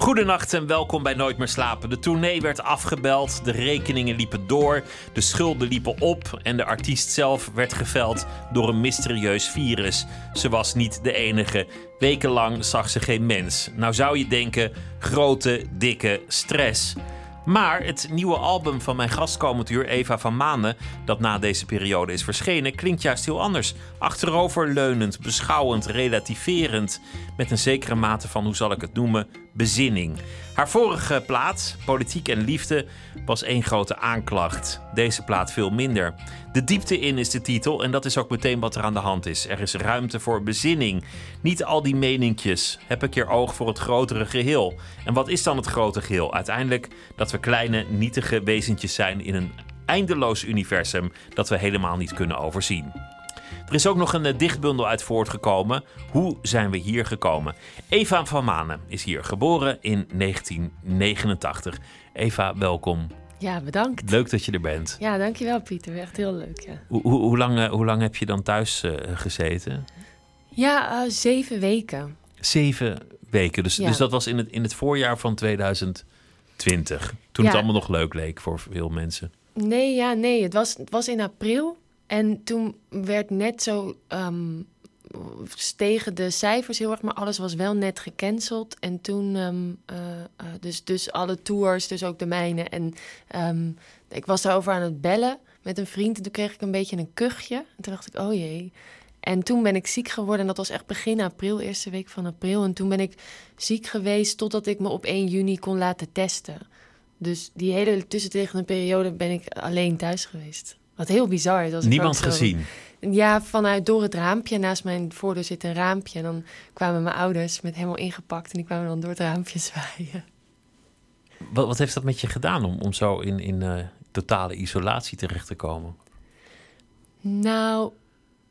Goedenacht en welkom bij Nooit meer slapen. De tournee werd afgebeld, de rekeningen liepen door, de schulden liepen op en de artiest zelf werd geveld door een mysterieus virus. Ze was niet de enige. Wekenlang zag ze geen mens. Nou zou je denken, grote, dikke stress. Maar het nieuwe album van mijn gastkomend uur, Eva van Manen, dat na deze periode is verschenen, klinkt juist heel anders. Achteroverleunend, beschouwend, relativerend, met een zekere mate van, hoe zal ik het noemen, bezinning. Haar vorige plaat, Politiek en Liefde, was één grote aanklacht. Deze plaat veel minder. De diepte in is de titel en dat is ook meteen wat er aan de hand is. Er is ruimte voor bezinning. Niet al die meninkjes. Heb ik keer oog voor het grotere geheel. En wat is dan het grote geheel? Uiteindelijk dat we kleine, nietige wezentjes zijn in een eindeloos universum dat we helemaal niet kunnen overzien. Er is ook nog een eh, dichtbundel uit voortgekomen. Hoe zijn we hier gekomen? Eva van Manen is hier geboren in 1989. Eva, welkom. Ja, bedankt. Leuk dat je er bent. Ja, dankjewel Pieter. Echt heel leuk, ja. Hoe, hoe, hoe lang, eh, hoe lang heb je dan thuis uh, gezeten? Ja, uh, zeven weken. Zeven weken. Dus, Ja. dus dat was in het, in het voorjaar van 2020. Toen Ja. het allemaal nog leuk leek voor veel mensen. Nee, ja, nee. Het was, het was in april. En toen werd net zo... ehm, stegen de cijfers heel erg, maar alles was wel net gecanceld. En toen, ehm, eh, eh, dus, dus alle tours, dus ook de mijne. En ehm, ik was daarover aan het bellen met een vriend. En toen kreeg ik een beetje een kuchje. En toen dacht ik, oh jee. En toen ben ik ziek geworden. En dat was echt begin april, eerste week van april. En toen ben ik ziek geweest totdat ik me op 1 juni kon laten testen. Dus die hele tussentiggende periode ben ik alleen thuis geweest. Wat heel bizar is. Als Niemand zo- gezien. Ja, vanuit door het raampje. Naast mijn voordeur zit een raampje. En dan kwamen mijn ouders met helemaal ingepakt. En die kwamen dan door het raampje zwaaien. Wat, wat heeft dat met je gedaan om, om zo in, in eh, totale isolatie terecht te komen? Nou,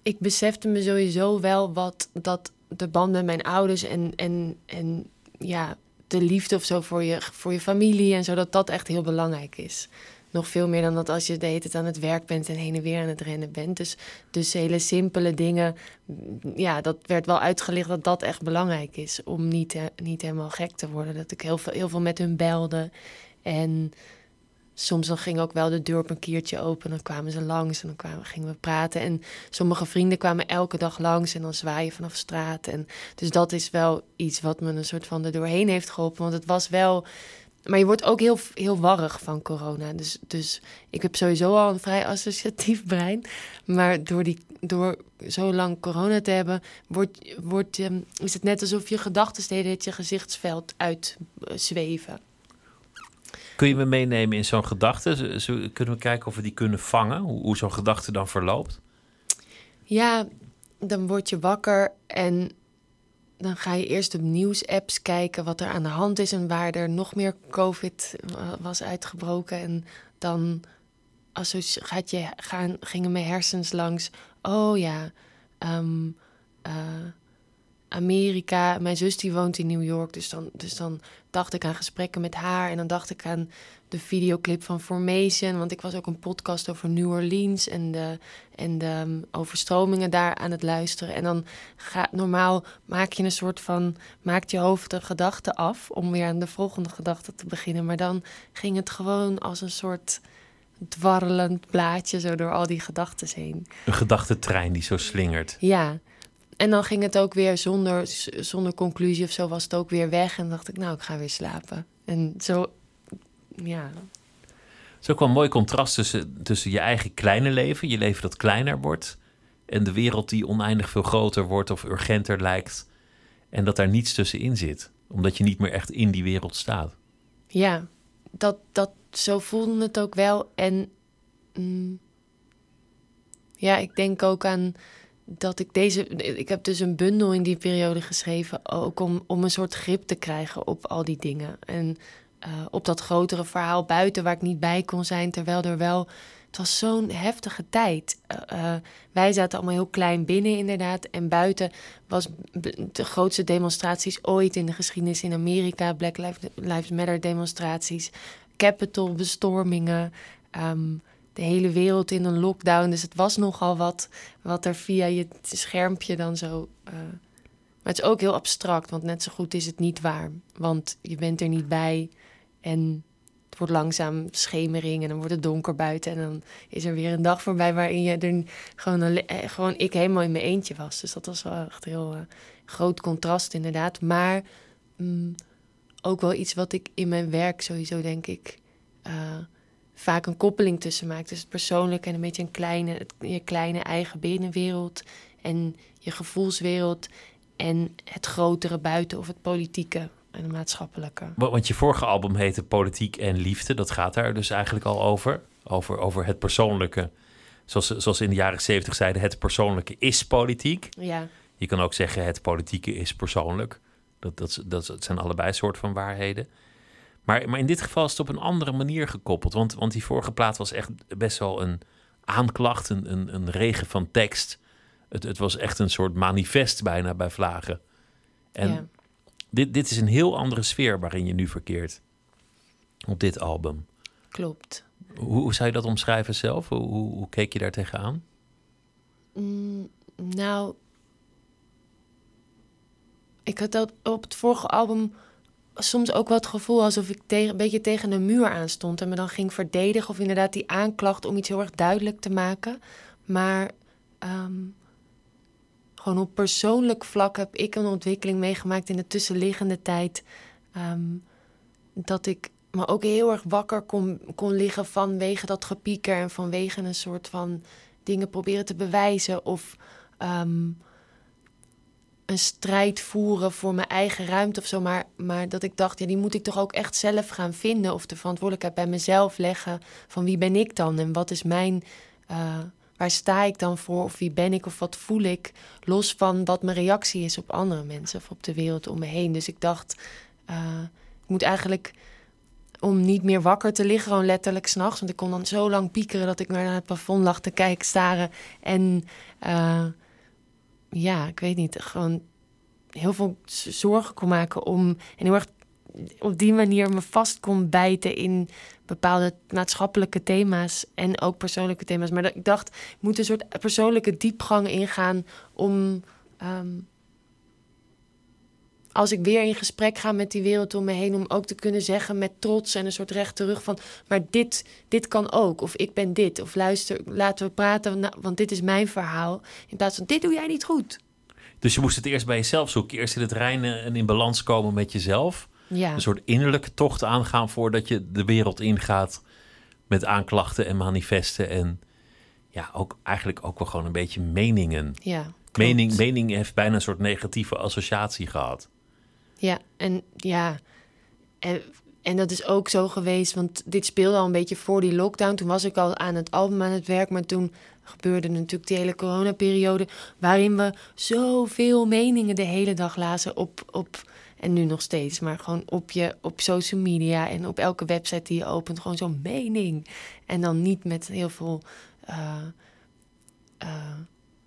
ik besefte me sowieso wel wat dat de band met mijn ouders en, en, en ja, de liefde of zo voor je, voor je familie en zo, dat dat echt heel belangrijk is. Nog veel meer dan dat als je de hele tijd aan het werk bent en heen en weer aan het rennen bent. Dus, dus hele simpele dingen, mm, ja, dat werd wel uitgelicht dat dat echt belangrijk is. Om niet, eh, niet helemaal gek te worden. Dat ik heel veel, heel veel met hun belde. En soms dan ging ook wel de deur op een keertje open. Dan kwamen ze langs en dan kwamen, gingen we praten. En sommige vrienden kwamen elke dag langs en dan zwaaien vanaf straat. En dus dat is wel iets wat me een soort van er doorheen heeft geholpen. Want het was wel. Maar je wordt ook heel, heel warrig van corona. Dus, dus ik heb sowieso al een vrij associatief brein. Maar door, die, door zo lang corona te hebben, wordt, wordt, ehm, is het net alsof je gedachten steeds je gezichtsveld uitzweven. Kun je me meenemen in zo'n gedachte? Kunnen we kijken of we die kunnen vangen? Hoe, hoe zo'n gedachte dan verloopt? Ja, dan word je wakker en dan ga je eerst op nieuwsapps kijken wat er aan de hand is en waar er nog meer COVID was uitgebroken. En dan gaat je, gaan, gingen mijn hersens langs. Oh ja, ehm, eh, Amerika. Mijn zus die woont in New York, dus dan, dus dan dacht ik aan gesprekken met haar. En dan dacht ik aan de videoclip van Formation. Want ik was ook een podcast over New Orleans en de, en de um, overstromingen daar aan het luisteren. En dan gaat normaal maak je een soort van maakt je hoofd een gedachte af om weer aan de volgende gedachte te beginnen. Maar dan ging het gewoon als een soort dwarrelend blaadje zo door al die gedachten heen. Een gedachtentrein die zo slingert. Ja. En dan ging het ook weer zonder, zonder conclusie of zo was het ook weer weg. En dacht ik, nou, ik ga weer slapen. En zo, ja. Het is ook wel een mooi contrast tussen, tussen je eigen kleine leven, je leven dat kleiner wordt, en de wereld die oneindig veel groter wordt of urgenter lijkt. En dat daar niets tussenin zit, omdat je niet meer echt in die wereld staat. Ja, dat, dat, zo voelde het ook wel. En mm, ja, ik denk ook aan dat ik deze. Ik heb dus een bundel in die periode geschreven. Ook om, om een soort grip te krijgen op al die dingen. En uh, op dat grotere verhaal buiten waar ik niet bij kon zijn. Terwijl er wel het was zo'n heftige tijd. Uh, wij zaten allemaal heel klein binnen, inderdaad. En buiten was de grootste demonstraties ooit in de geschiedenis in Amerika. Black Lives Matter demonstraties, Capitol bestormingen. Um, de hele wereld in een lockdown. Dus het was nogal wat, wat er via je schermpje dan zo. Maar het is ook heel abstract, want net zo goed is het niet waar. Want je bent er niet bij en het wordt langzaam schemering en dan wordt het donker buiten. En dan is er weer een dag voorbij waarin je er gewoon, eh, gewoon ik helemaal in mijn eentje was. Dus dat was wel echt heel uh, groot contrast inderdaad. Maar mm, ook wel iets wat ik in mijn werk sowieso denk ik... Uh, vaak een koppeling tussen maakt. Dus het persoonlijke en een beetje een kleine, je kleine eigen binnenwereld en je gevoelswereld en het grotere buiten of het politieke en het maatschappelijke. Want je vorige album heette Politiek en Liefde. Dat gaat daar dus eigenlijk al over. Over, over het persoonlijke. Zoals, zoals in de jaren zeventig zeiden, het persoonlijke is politiek. Ja. Je kan ook zeggen, het politieke is persoonlijk. Dat, dat, dat, zijn allebei soort van waarheden. Maar, maar in dit geval is het op een andere manier gekoppeld. Want, want die vorige plaat was echt best wel een aanklacht, een, een, een regen van tekst. Het, het was echt een soort manifest bijna bij Vlagen. En dit, dit is een heel andere sfeer waarin je nu verkeert op dit album. Klopt. Hoe, hoe zou je dat omschrijven zelf? Hoe, hoe, hoe keek je daar tegenaan? Mm, nou, ik had dat op het vorige album soms ook wel het gevoel alsof ik tegen, een beetje tegen een muur aan stond en me dan ging verdedigen of inderdaad die aanklacht om iets heel erg duidelijk te maken. Maar ehm, gewoon op persoonlijk vlak heb ik een ontwikkeling meegemaakt in de tussenliggende tijd. Ehm, dat ik me ook heel erg wakker kon, kon liggen vanwege dat gepieker en vanwege een soort van dingen proberen te bewijzen of ehm, een strijd voeren voor mijn eigen ruimte of zo. Maar, maar dat ik dacht, ja, die moet ik toch ook echt zelf gaan vinden. Of de verantwoordelijkheid bij mezelf leggen. Van wie ben ik dan en wat is mijn. Uh, waar sta ik dan voor? Of wie ben ik of wat voel ik? Los van wat mijn reactie is op andere mensen of op de wereld om me heen. Dus ik dacht, uh, ik moet eigenlijk om niet meer wakker te liggen, gewoon letterlijk s'nachts. Want ik kon dan zo lang piekeren dat ik naar het plafond lag te kijken, staren. En uh, ja, ik weet niet, gewoon heel veel zorgen kon maken om. En heel erg op die manier me vast kon bijten in bepaalde maatschappelijke thema's en ook persoonlijke thema's. Maar ik dacht, ik moet een soort persoonlijke diepgang ingaan om. Um, als ik weer in gesprek ga met die wereld om me heen, om ook te kunnen zeggen met trots en een soort recht terug van, maar dit, dit kan ook, of ik ben dit, of luister, laten we praten, want dit is mijn verhaal, in plaats van dit doe jij niet goed. Dus je moest het eerst bij jezelf zoeken, eerst in het reinen en in balans komen met jezelf. Ja. Een soort innerlijke tocht aangaan voordat je de wereld ingaat met aanklachten en manifesten en ja, ook eigenlijk ook wel gewoon een beetje meningen. Ja. Mening, mening heeft bijna een soort negatieve associatie gehad. Ja, en ja. En, en dat is ook zo geweest, want dit speelde al een beetje voor die lockdown. Toen was ik al aan het album aan het werk, maar toen gebeurde natuurlijk die hele coronaperiode... waarin we zoveel meningen de hele dag lazen op, op... En nu nog steeds, maar gewoon op je op social media en op elke website die je opent, gewoon zo'n mening. En dan niet met heel veel uh, uh,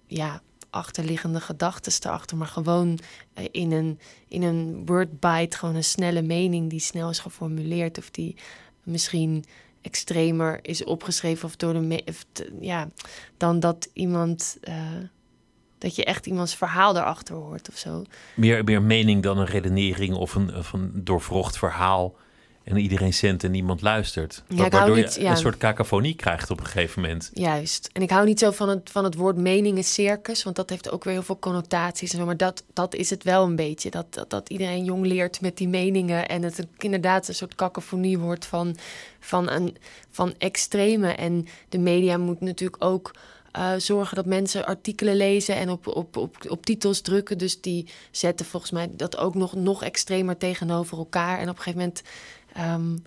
ja, achterliggende gedachten erachter, maar gewoon uh, in een, in een wordbite, gewoon een snelle mening die snel is geformuleerd of die misschien extremer is opgeschreven of door de of ja, dan dat iemand dat je echt iemands verhaal erachter hoort of zo. Meer, meer mening dan een redenering of een, of een doorvrocht verhaal en iedereen zendt en niemand luistert. Ja, waardoor niet, je een soort cacophonie krijgt op een gegeven moment. Juist. En ik hou niet zo van het, van het woord meningen circus, want dat heeft ook weer heel veel connotaties en zo. Maar dat, dat is het wel een beetje. Dat, dat, dat iedereen jong leert met die meningen en het inderdaad een soort cacophonie wordt van, van, een, van extreme. En de media moet natuurlijk ook uh, zorgen dat mensen artikelen lezen en op, op, op, op titels drukken. Dus die zetten volgens mij dat ook nog, nog extremer tegenover elkaar. En op een gegeven moment Um,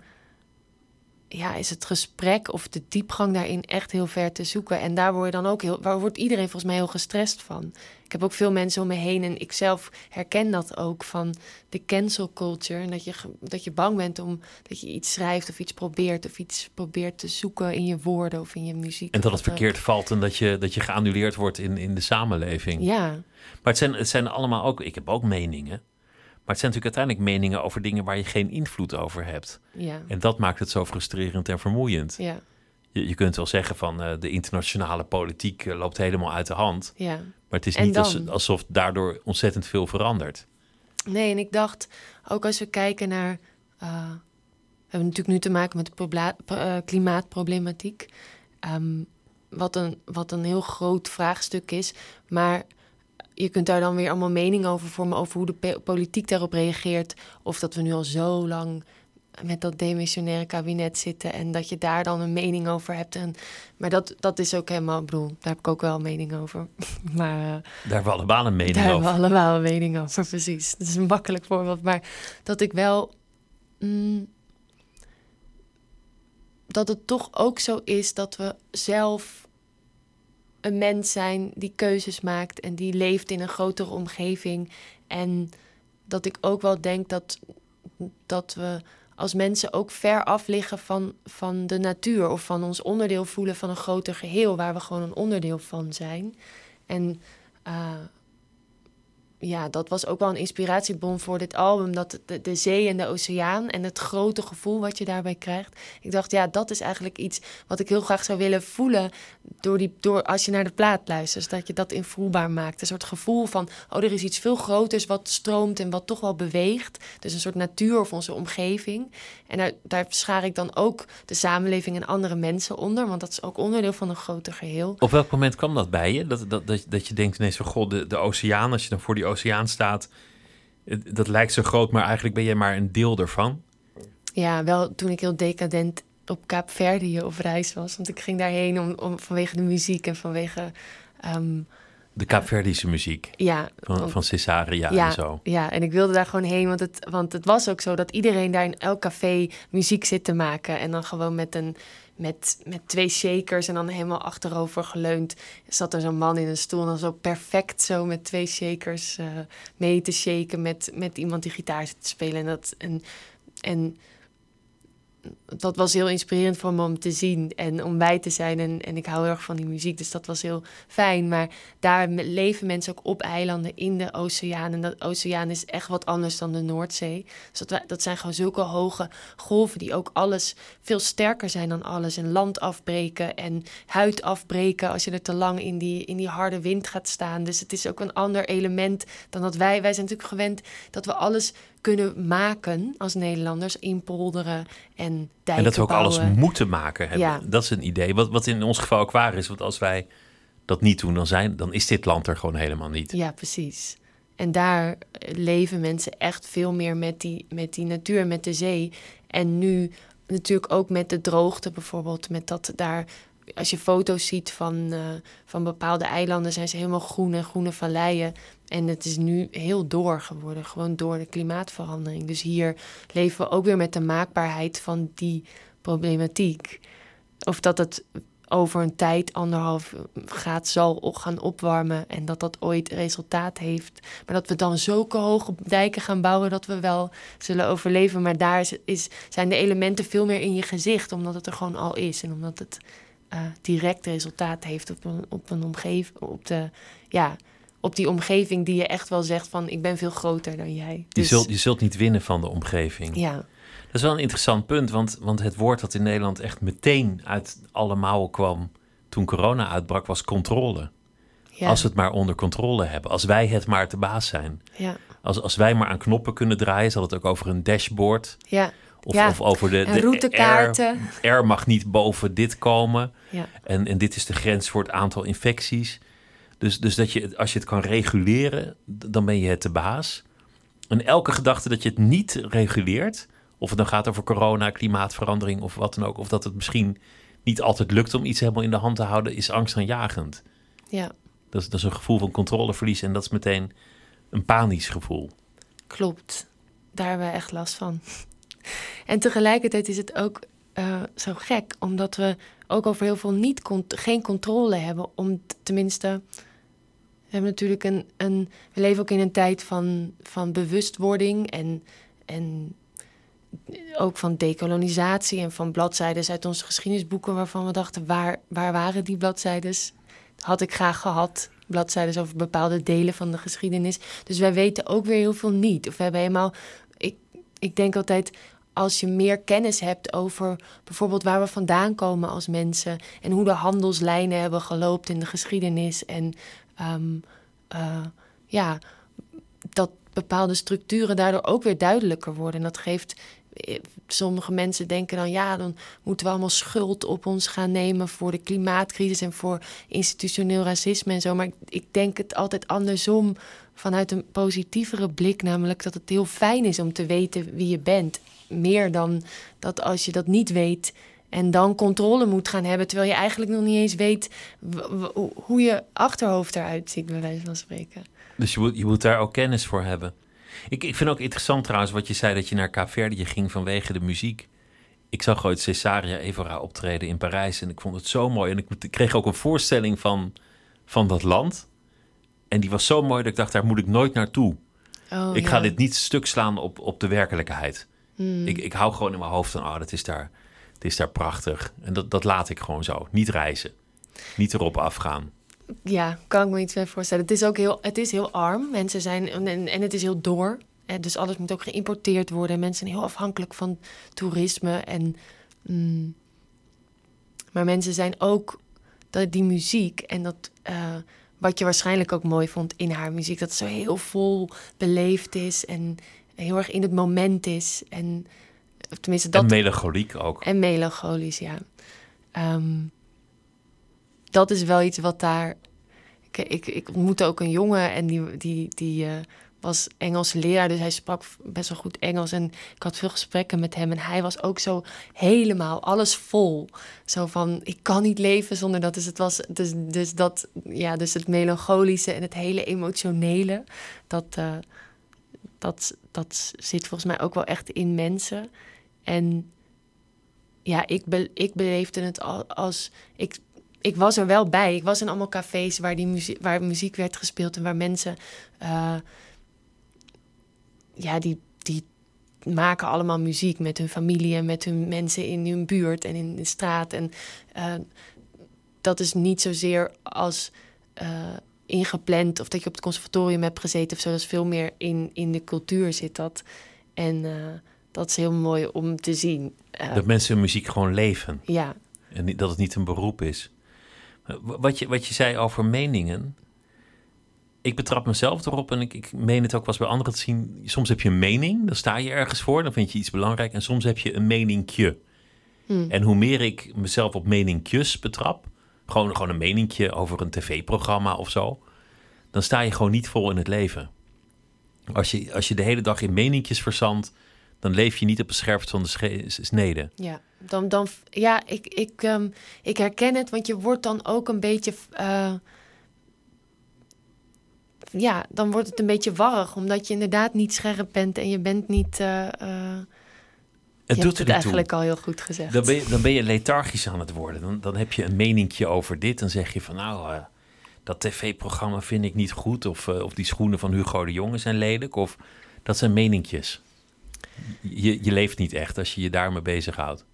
ja, is het gesprek of de diepgang daarin echt heel ver te zoeken. En daar word je dan ook heel, waar wordt iedereen volgens mij heel gestrest van. Ik heb ook veel mensen om me heen en ik zelf herken dat ook van de cancel culture. En dat je, dat je bang bent om dat je iets schrijft of iets probeert of iets probeert te zoeken in je woorden of in je muziek. En dat het verkeerd valt en dat je, dat je geannuleerd wordt in, in de samenleving. Ja, Maar het zijn, het zijn allemaal ook, ik heb ook meningen. Maar het zijn natuurlijk uiteindelijk meningen over dingen waar je geen invloed over hebt. ja, En dat maakt het zo frustrerend en vermoeiend. ja, Je, je kunt wel zeggen van eh, de internationale politiek eh, loopt helemaal uit de hand. ja. Maar het is niet als- alsof daardoor ontzettend veel verandert. Nee, en ik dacht, ook als we kijken naar. eh, we hebben natuurlijk nu te maken met de klimaatproblematiek. Ehm, wat, een, wat een heel groot vraagstuk is. Maar je kunt daar dan weer allemaal mening over vormen. over hoe de politiek daarop reageert. Of dat we nu al zo lang met dat demissionaire kabinet zitten. en dat je daar dan een mening over hebt. En, maar dat, dat is ook helemaal. Ik bedoel, daar heb ik ook wel een mening over. maar. eh, Daar hebben we allemaal een mening daar hebben over. we allemaal een mening over, precies. Dat is een makkelijk voorbeeld. Maar dat ik wel... mm, dat het toch ook zo is dat we zelf een mens zijn die keuzes maakt... en die leeft in een grotere omgeving. En dat ik ook wel denk dat, dat we als mensen ook ver af liggen van, van de natuur... of van ons onderdeel voelen van een groter geheel... waar we gewoon een onderdeel van zijn. En eh, ja, dat was ook wel een inspiratiebron voor dit album. Dat de, de zee en de oceaan en het grote gevoel wat je daarbij krijgt. Ik dacht, ja, dat is eigenlijk iets wat ik heel graag zou willen voelen. Door die, door, als je naar de plaat luistert, dat je dat invoelbaar maakt. Een soort gevoel van, oh, er is iets veel groters wat stroomt en wat toch wel beweegt. Dus een soort natuur of onze omgeving. En daar, daar schaar ik dan ook de samenleving en andere mensen onder. Want dat is ook onderdeel van een groter geheel. Op welk moment kwam dat bij je? Dat, dat, dat, dat je denkt ineens van, god, de, de oceaan, als je dan voor die oceaan staat... dat lijkt zo groot, maar eigenlijk ben jij maar een deel ervan. Ja, wel toen ik heel decadent op Kaapverdië op reis was. Want ik ging daarheen om, om, vanwege de muziek en vanwege... ehm, De Kaapverdische muziek ja, van, want- van Cesaria ja, en zo. ja, en ik wilde daar gewoon heen. Want het, want het was ook zo dat iedereen daar in elk café muziek zit te maken. En dan gewoon met, een, met, met twee shakers en dan helemaal achterover geleund... zat er zo'n man in een stoel en dan zo perfect zo met twee shakers eh, mee te shaken... Met, met iemand die gitaar zit te spelen. En dat... En, en dat was heel inspirerend voor me om te zien en om bij te zijn. En, en ik hou heel erg van die muziek, dus dat was heel fijn. Maar daar leven mensen ook op eilanden in de oceaan. En dat oceaan is echt wat anders dan de Noordzee. Dus dat, dat zijn gewoon zulke hoge golven die ook alles veel sterker zijn dan alles. En land afbreken en huid afbreken als je er te lang in die, in die harde wind gaat staan. Dus het is ook een ander element dan dat wij... Wij zijn natuurlijk gewend dat we alles kunnen maken als Nederlanders. Inpolderen en dijken En dat we ook bouwen. alles moeten maken. hebben. Ja. Dat is een idee. Wat, wat in ons geval ook waar is. Want als wij dat niet doen, dan, zijn, dan is dit land er gewoon helemaal niet. Ja, precies. En daar leven mensen echt veel meer met die, met die natuur, met de zee. En nu natuurlijk ook met de droogte bijvoorbeeld. Met dat daar, als je foto's ziet van, eh, van bepaalde eilanden, zijn ze helemaal groen en groene valleien. En het is nu heel door geworden, gewoon door de klimaatverandering. Dus hier leven we ook weer met de maakbaarheid van die problematiek. Of dat het over een tijd anderhalf graad zal gaan opwarmen en dat dat ooit resultaat heeft. Maar dat we dan zulke hoge dijken gaan bouwen dat we wel zullen overleven. Maar daar is, is, zijn de elementen veel meer in je gezicht, omdat het er gewoon al is en omdat het eh, direct resultaat heeft op een, op een omgeving, op de ja. Op die omgeving die je echt wel zegt van ik ben veel groter dan jij. Je, Dus, zult, je zult niet winnen van de omgeving. ja, Dat is wel een interessant punt, want, want het woord dat in Nederland echt meteen uit alle mouwen kwam toen corona uitbrak, was controle. ja, Als we het maar onder controle hebben, als wij het maar te baas zijn. ja, Als, als wij maar aan knoppen kunnen draaien, zal het ook over een dashboard ja, of, Ja, of over de, de routekaarten. R, R mag niet boven dit komen ja, en, en dit is de grens voor het aantal infecties. Dus, dus dat je, als je het kan reguleren, dan ben je het de baas. En elke gedachte dat je het niet reguleert, of het dan gaat over corona, klimaatverandering of wat dan ook, of dat het misschien niet altijd lukt om iets helemaal in de hand te houden, is angstaanjagend. ja. Dat is, dat is een gevoel van controleverlies en dat is meteen een panisch gevoel. Klopt. Daar hebben we echt last van. En tegelijkertijd is het ook eh, zo gek, omdat we ook over heel veel niet geen controle hebben. Om tenminste, hebben natuurlijk een, een. We leven ook in een tijd van, van bewustwording en, en ook van decolonisatie en van bladzijden uit onze geschiedenisboeken waarvan we dachten, waar, waar waren die bladzijden? Had ik graag gehad. Bladzijden over bepaalde delen van de geschiedenis. Dus wij weten ook weer heel veel niet. Of we hebben helemaal. Ik, ik denk altijd, als je meer kennis hebt over bijvoorbeeld waar we vandaan komen als mensen en hoe de handelslijnen hebben gelopen in de geschiedenis en ehm, eh, ja, dat bepaalde structuren daardoor ook weer duidelijker worden. En dat geeft sommige mensen denken dan ja, dan moeten we allemaal schuld op ons gaan nemen voor de klimaatcrisis en voor institutioneel racisme en zo. Maar ik, denk het altijd andersom vanuit een positievere blik, namelijk dat het heel fijn is om te weten wie je bent. Meer dan dat als je dat niet weet en dan controle moet gaan hebben, terwijl je eigenlijk nog niet eens weet hoe je achterhoofd eruit ziet, bij wijze van spreken. Dus je moet, je moet daar ook kennis voor hebben. Ik, ik vind ook interessant trouwens wat je zei dat je naar Kaapverdië ging vanwege de muziek. Ik zag ooit Cesaria Evora optreden in Parijs en ik vond het zo mooi. En ik kreeg ook een voorstelling van, van dat land. En die was zo mooi dat ik dacht, daar moet ik nooit naartoe. Oh, ik ga dit niet stuk slaan op, op de werkelijkheid. Hmm. Ik, ik hou gewoon in mijn hoofd van, oh, dat is daar, het is daar prachtig. En dat, dat laat ik gewoon zo. Niet reizen. Niet erop afgaan. Ja, kan ik me iets bij voorstellen. Het is ook heel, het is heel arm. Mensen zijn, en, en het is heel door. Dus alles moet ook geïmporteerd worden. Mensen zijn heel afhankelijk van toerisme. En, mm, maar mensen zijn ook dat die muziek en dat uh, wat je waarschijnlijk ook mooi vond in haar muziek, dat zo heel vol beleefd is en heel erg in het moment is. En tenminste dat. En melancholiek ook. En melancholisch, ja. Um, dat is wel iets wat daar. Ik, ik, ik ontmoette ook een jongen en die, die, die uh, was Engels leraar, dus hij sprak best wel goed Engels. En ik had veel gesprekken met hem en hij was ook zo helemaal alles vol. Zo van: ik kan niet leven zonder dat. Dus het was dus, dus dat, ja, dus het melancholische en het hele emotionele. Dat, uh, dat, dat zit volgens mij ook wel echt in mensen. En ja, ik, ik beleefde het als. Ik ik was er wel bij. Ik was in allemaal cafés waar, die muziek, waar muziek werd gespeeld en waar mensen. Uh, ja, die, die maken allemaal muziek met hun familie en met hun mensen in hun buurt en in de straat. En uh, dat is niet zozeer als uh, ingepland of dat je op het conservatorium hebt gezeten of zo. Dat is veel meer in, in de cultuur zit dat. En dat is heel mooi om te zien. dat mensen hun muziek gewoon leven. Ja. En dat het niet een beroep is. Wat je, wat je zei over meningen. Ik betrap mezelf erop en ik, ik meen het ook wel eens bij anderen te zien. Soms heb je een mening, dan sta je ergens voor, dan vind je iets belangrijk. En soms heb je een meningje. Hmm. En hoe meer ik mezelf op meningjes betrap, gewoon, gewoon een meningje over een tv-programma of zo, dan sta je gewoon niet vol in het leven. Als je, als je de hele dag in meningjes verzandt, dan leef je niet op het scherpst van de snede. Ja, dan, dan, ja ik, ik, um, ik herken het, want je wordt dan ook een beetje. Uh, ja, dan wordt het een beetje warrig, omdat je inderdaad niet scherp bent en je bent niet. Uh, uh, het doet het eigenlijk al heel goed gezegd. Dan ben, je, dan ben je lethargisch aan het worden. Dan, dan heb je een meningje over dit. Dan zeg je van nou, dat tv-programma vind ik niet goed. Of, of die schoenen van Hugo de Jonge zijn lelijk. Of dat zijn meninkjes je, je leeft niet echt als je je daarmee bezighoudt.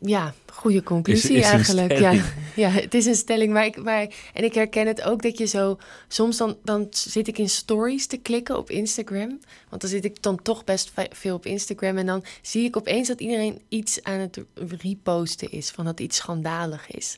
Ja, goede conclusie eigenlijk. Ja, ja, het is een stelling. Maar ik, maar, en ik herken het ook dat je zo. Soms dan, dan zit ik in stories te klikken op Instagram. Want dan zit ik dan toch best veel op Instagram. En dan zie ik opeens dat iedereen iets aan het reposten is. Van dat iets schandalig is.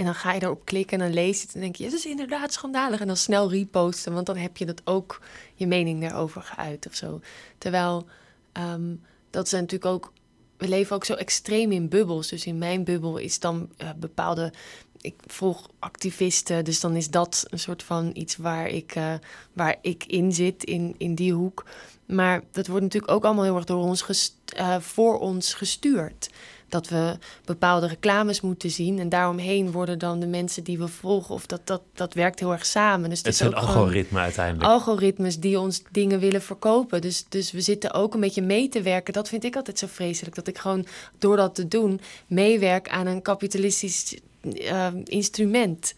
En dan ga je erop klikken en dan lees je het en denk je, het is inderdaad schandalig. En dan snel reposten, want dan heb je dat ook je mening daarover geuit of zo. Terwijl ehm, dat zijn natuurlijk ook, we leven ook zo extreem in bubbels. Dus in mijn bubbel is dan uh, bepaalde, ik volg activisten, dus dan is dat een soort van iets waar ik, uh, waar ik in zit, in, in die hoek. Maar dat wordt natuurlijk ook allemaal heel erg door ons uh, voor ons gestuurd. Dat we bepaalde reclames moeten zien. En daaromheen worden dan de mensen die we volgen, of dat, dat, dat werkt heel erg samen. Dus Het is zijn ook gewoon algoritme uiteindelijk. algoritmes die ons dingen willen verkopen. Dus, dus we zitten ook een beetje mee te werken. Dat vind ik altijd zo vreselijk. Dat ik gewoon door dat te doen meewerk aan een kapitalistisch eh, instrument.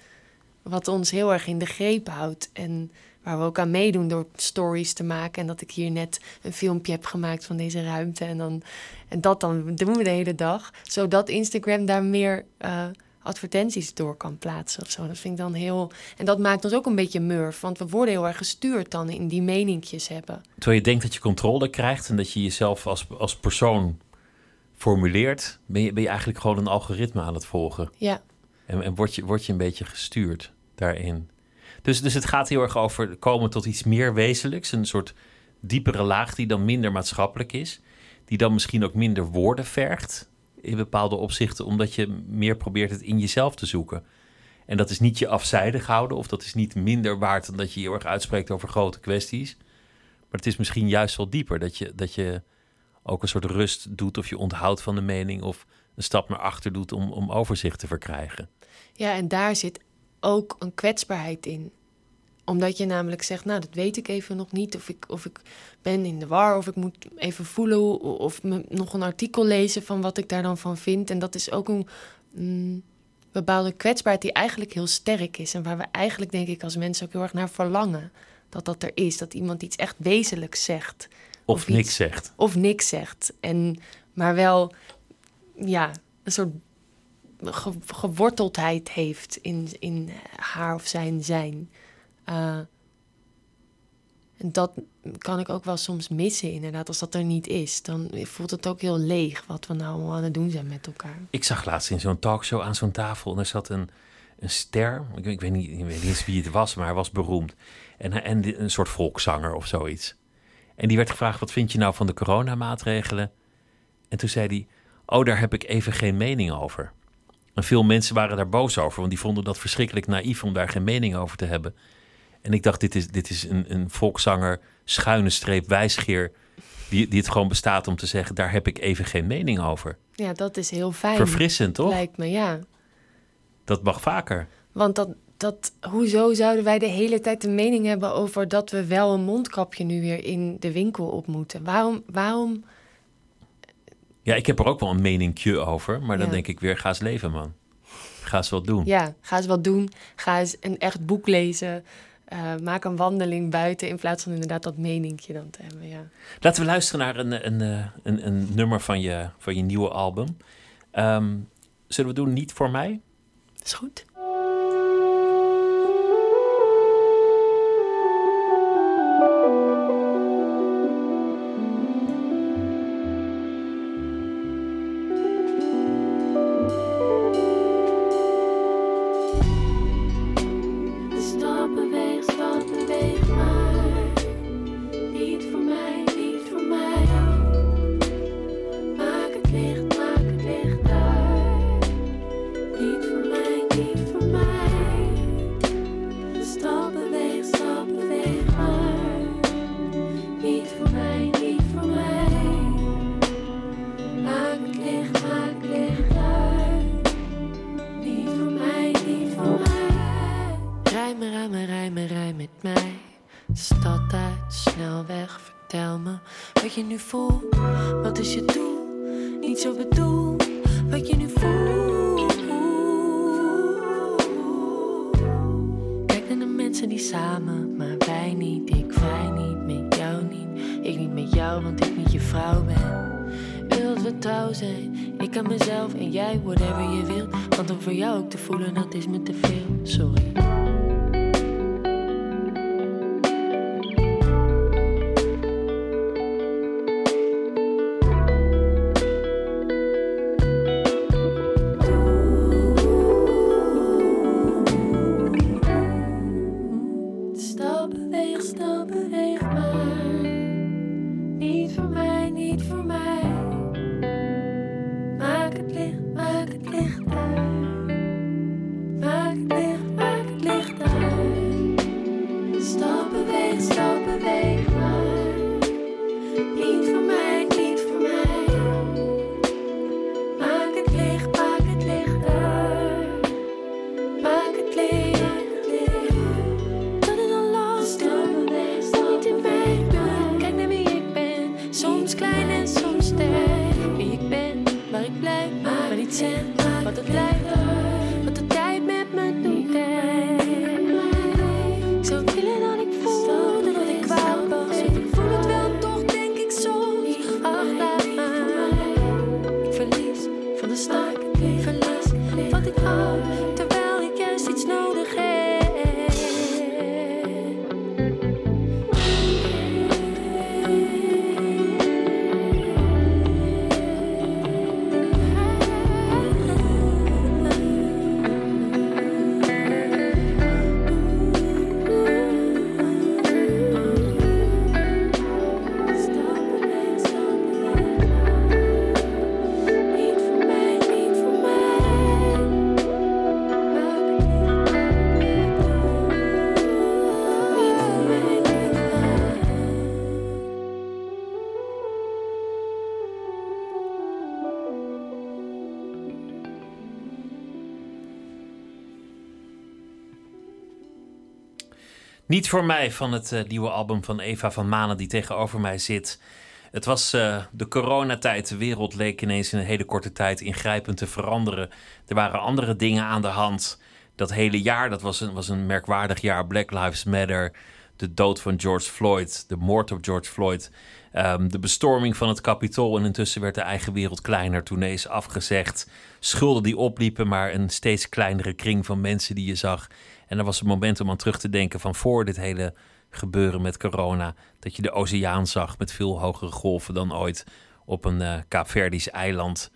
Wat ons heel erg in de greep houdt. En waar we ook aan meedoen door stories te maken. En dat ik hier net een filmpje heb gemaakt van deze ruimte. En, dan, en dat dan doen we de hele dag. Zodat Instagram daar meer eh, advertenties door kan plaatsen of zo. Dat vind ik dan heel... En dat maakt ons ook een beetje murf. Want we worden heel erg gestuurd dan in die meninkjes hebben. Terwijl je denkt dat je controle krijgt en dat je jezelf als, als persoon formuleert, ben je, ben je eigenlijk gewoon een algoritme aan het volgen. Ja, En, en word, je, word je een beetje gestuurd daarin. Dus, dus het gaat heel erg over komen tot iets meer wezenlijks. Een soort diepere laag die dan minder maatschappelijk is. Die dan misschien ook minder woorden vergt in bepaalde opzichten. Omdat je meer probeert het in jezelf te zoeken. En dat is niet je afzijdig houden. Of dat is niet minder waard dan dat je heel erg uitspreekt over grote kwesties. Maar het is misschien juist wel dieper. Dat je, dat je ook een soort rust doet. Of je onthoudt van de mening. Of een stap naar achter doet om, om overzicht te verkrijgen. ja, en daar zit ook een kwetsbaarheid in. Omdat je namelijk zegt, nou, dat weet ik even nog niet. Of ik, of ik ben in de war, of ik moet even voelen... of me, nog een artikel lezen van wat ik daar dan van vind. En dat is ook een mm, bepaalde kwetsbaarheid die eigenlijk heel sterk is. En waar we eigenlijk, denk ik, als mensen ook heel erg naar verlangen. Dat dat er is, dat iemand iets echt wezenlijks zegt. Of, Of niks iets. zegt. Of niks zegt. En, maar wel, ja, een soort ge- geworteldheid heeft in, in haar of zijn zijn. Eh, en dat kan ik ook wel soms missen, inderdaad. Als dat er niet is, dan voelt het ook heel leeg wat we nou allemaal aan het doen zijn met elkaar. Ik zag laatst in zo'n talkshow aan zo'n tafel en er zat een, een ster. Ik, weet niet, eens wie het was, maar hij was beroemd. En, en een soort volkszanger of zoiets. En die werd gevraagd: wat vind je nou van de coronamaatregelen? En toen zei hij: Oh, daar heb ik even geen mening over. En veel mensen waren daar boos over, want die vonden dat verschrikkelijk naïef om daar geen mening over te hebben. En ik dacht: dit is, dit is een, een volkszanger, schuine streep wijsgeer. Die, die het gewoon bestaat om te zeggen: daar heb ik even geen mening over. Ja, dat is heel fijn. Verfrissend, toch? Lijkt me, ja. Dat mag vaker. Want dat, dat, hoezo zouden wij de hele tijd de mening hebben over dat we wel een mondkapje nu weer in de winkel op moeten? Waarom, waarom Ja, ik heb er ook wel een meningje over. Maar dan Ja. denk ik weer, ga eens leven, man. Ga eens wat doen. Ja, ga eens wat doen. Ga eens een echt boek lezen. Eh, maak een wandeling buiten in plaats van inderdaad dat meninkje dan te hebben. Ja. Laten we luisteren naar een, een, eh, een, een nummer van je, van je nieuwe album. Ehm, zullen we doen Niet voor mij? Is goed. Wat is je doel? Niet zo bedoeld, wat je nu voelt. Kijk naar de mensen die samen, maar wij niet. Ik vrij niet, met jou niet. Ik niet met jou, want ik niet je vrouw ben. Wil dat we trouw zijn, ik aan mezelf en jij, whatever je wilt. Want om voor jou ook te voelen, dat is me te veel. out. Voor mij van het eh, nieuwe album van Eva van Manen die tegenover mij zit. Het was eh, de coronatijd. De wereld leek ineens in een hele korte tijd ingrijpend te veranderen. Er waren andere dingen aan de hand. Dat hele jaar, dat was een, was een merkwaardig jaar. Black Lives Matter, de dood van George Floyd, de moord op George Floyd. ehm, de bestorming van het Capitool. En intussen werd de eigen wereld kleiner. Tournees afgezegd. Schulden die opliepen, maar een steeds kleinere kring van mensen die je zag. En er was een moment om aan terug te denken van voor dit hele gebeuren met corona. Dat je de oceaan zag met veel hogere golven dan ooit op een eh Kaapverdisch eiland.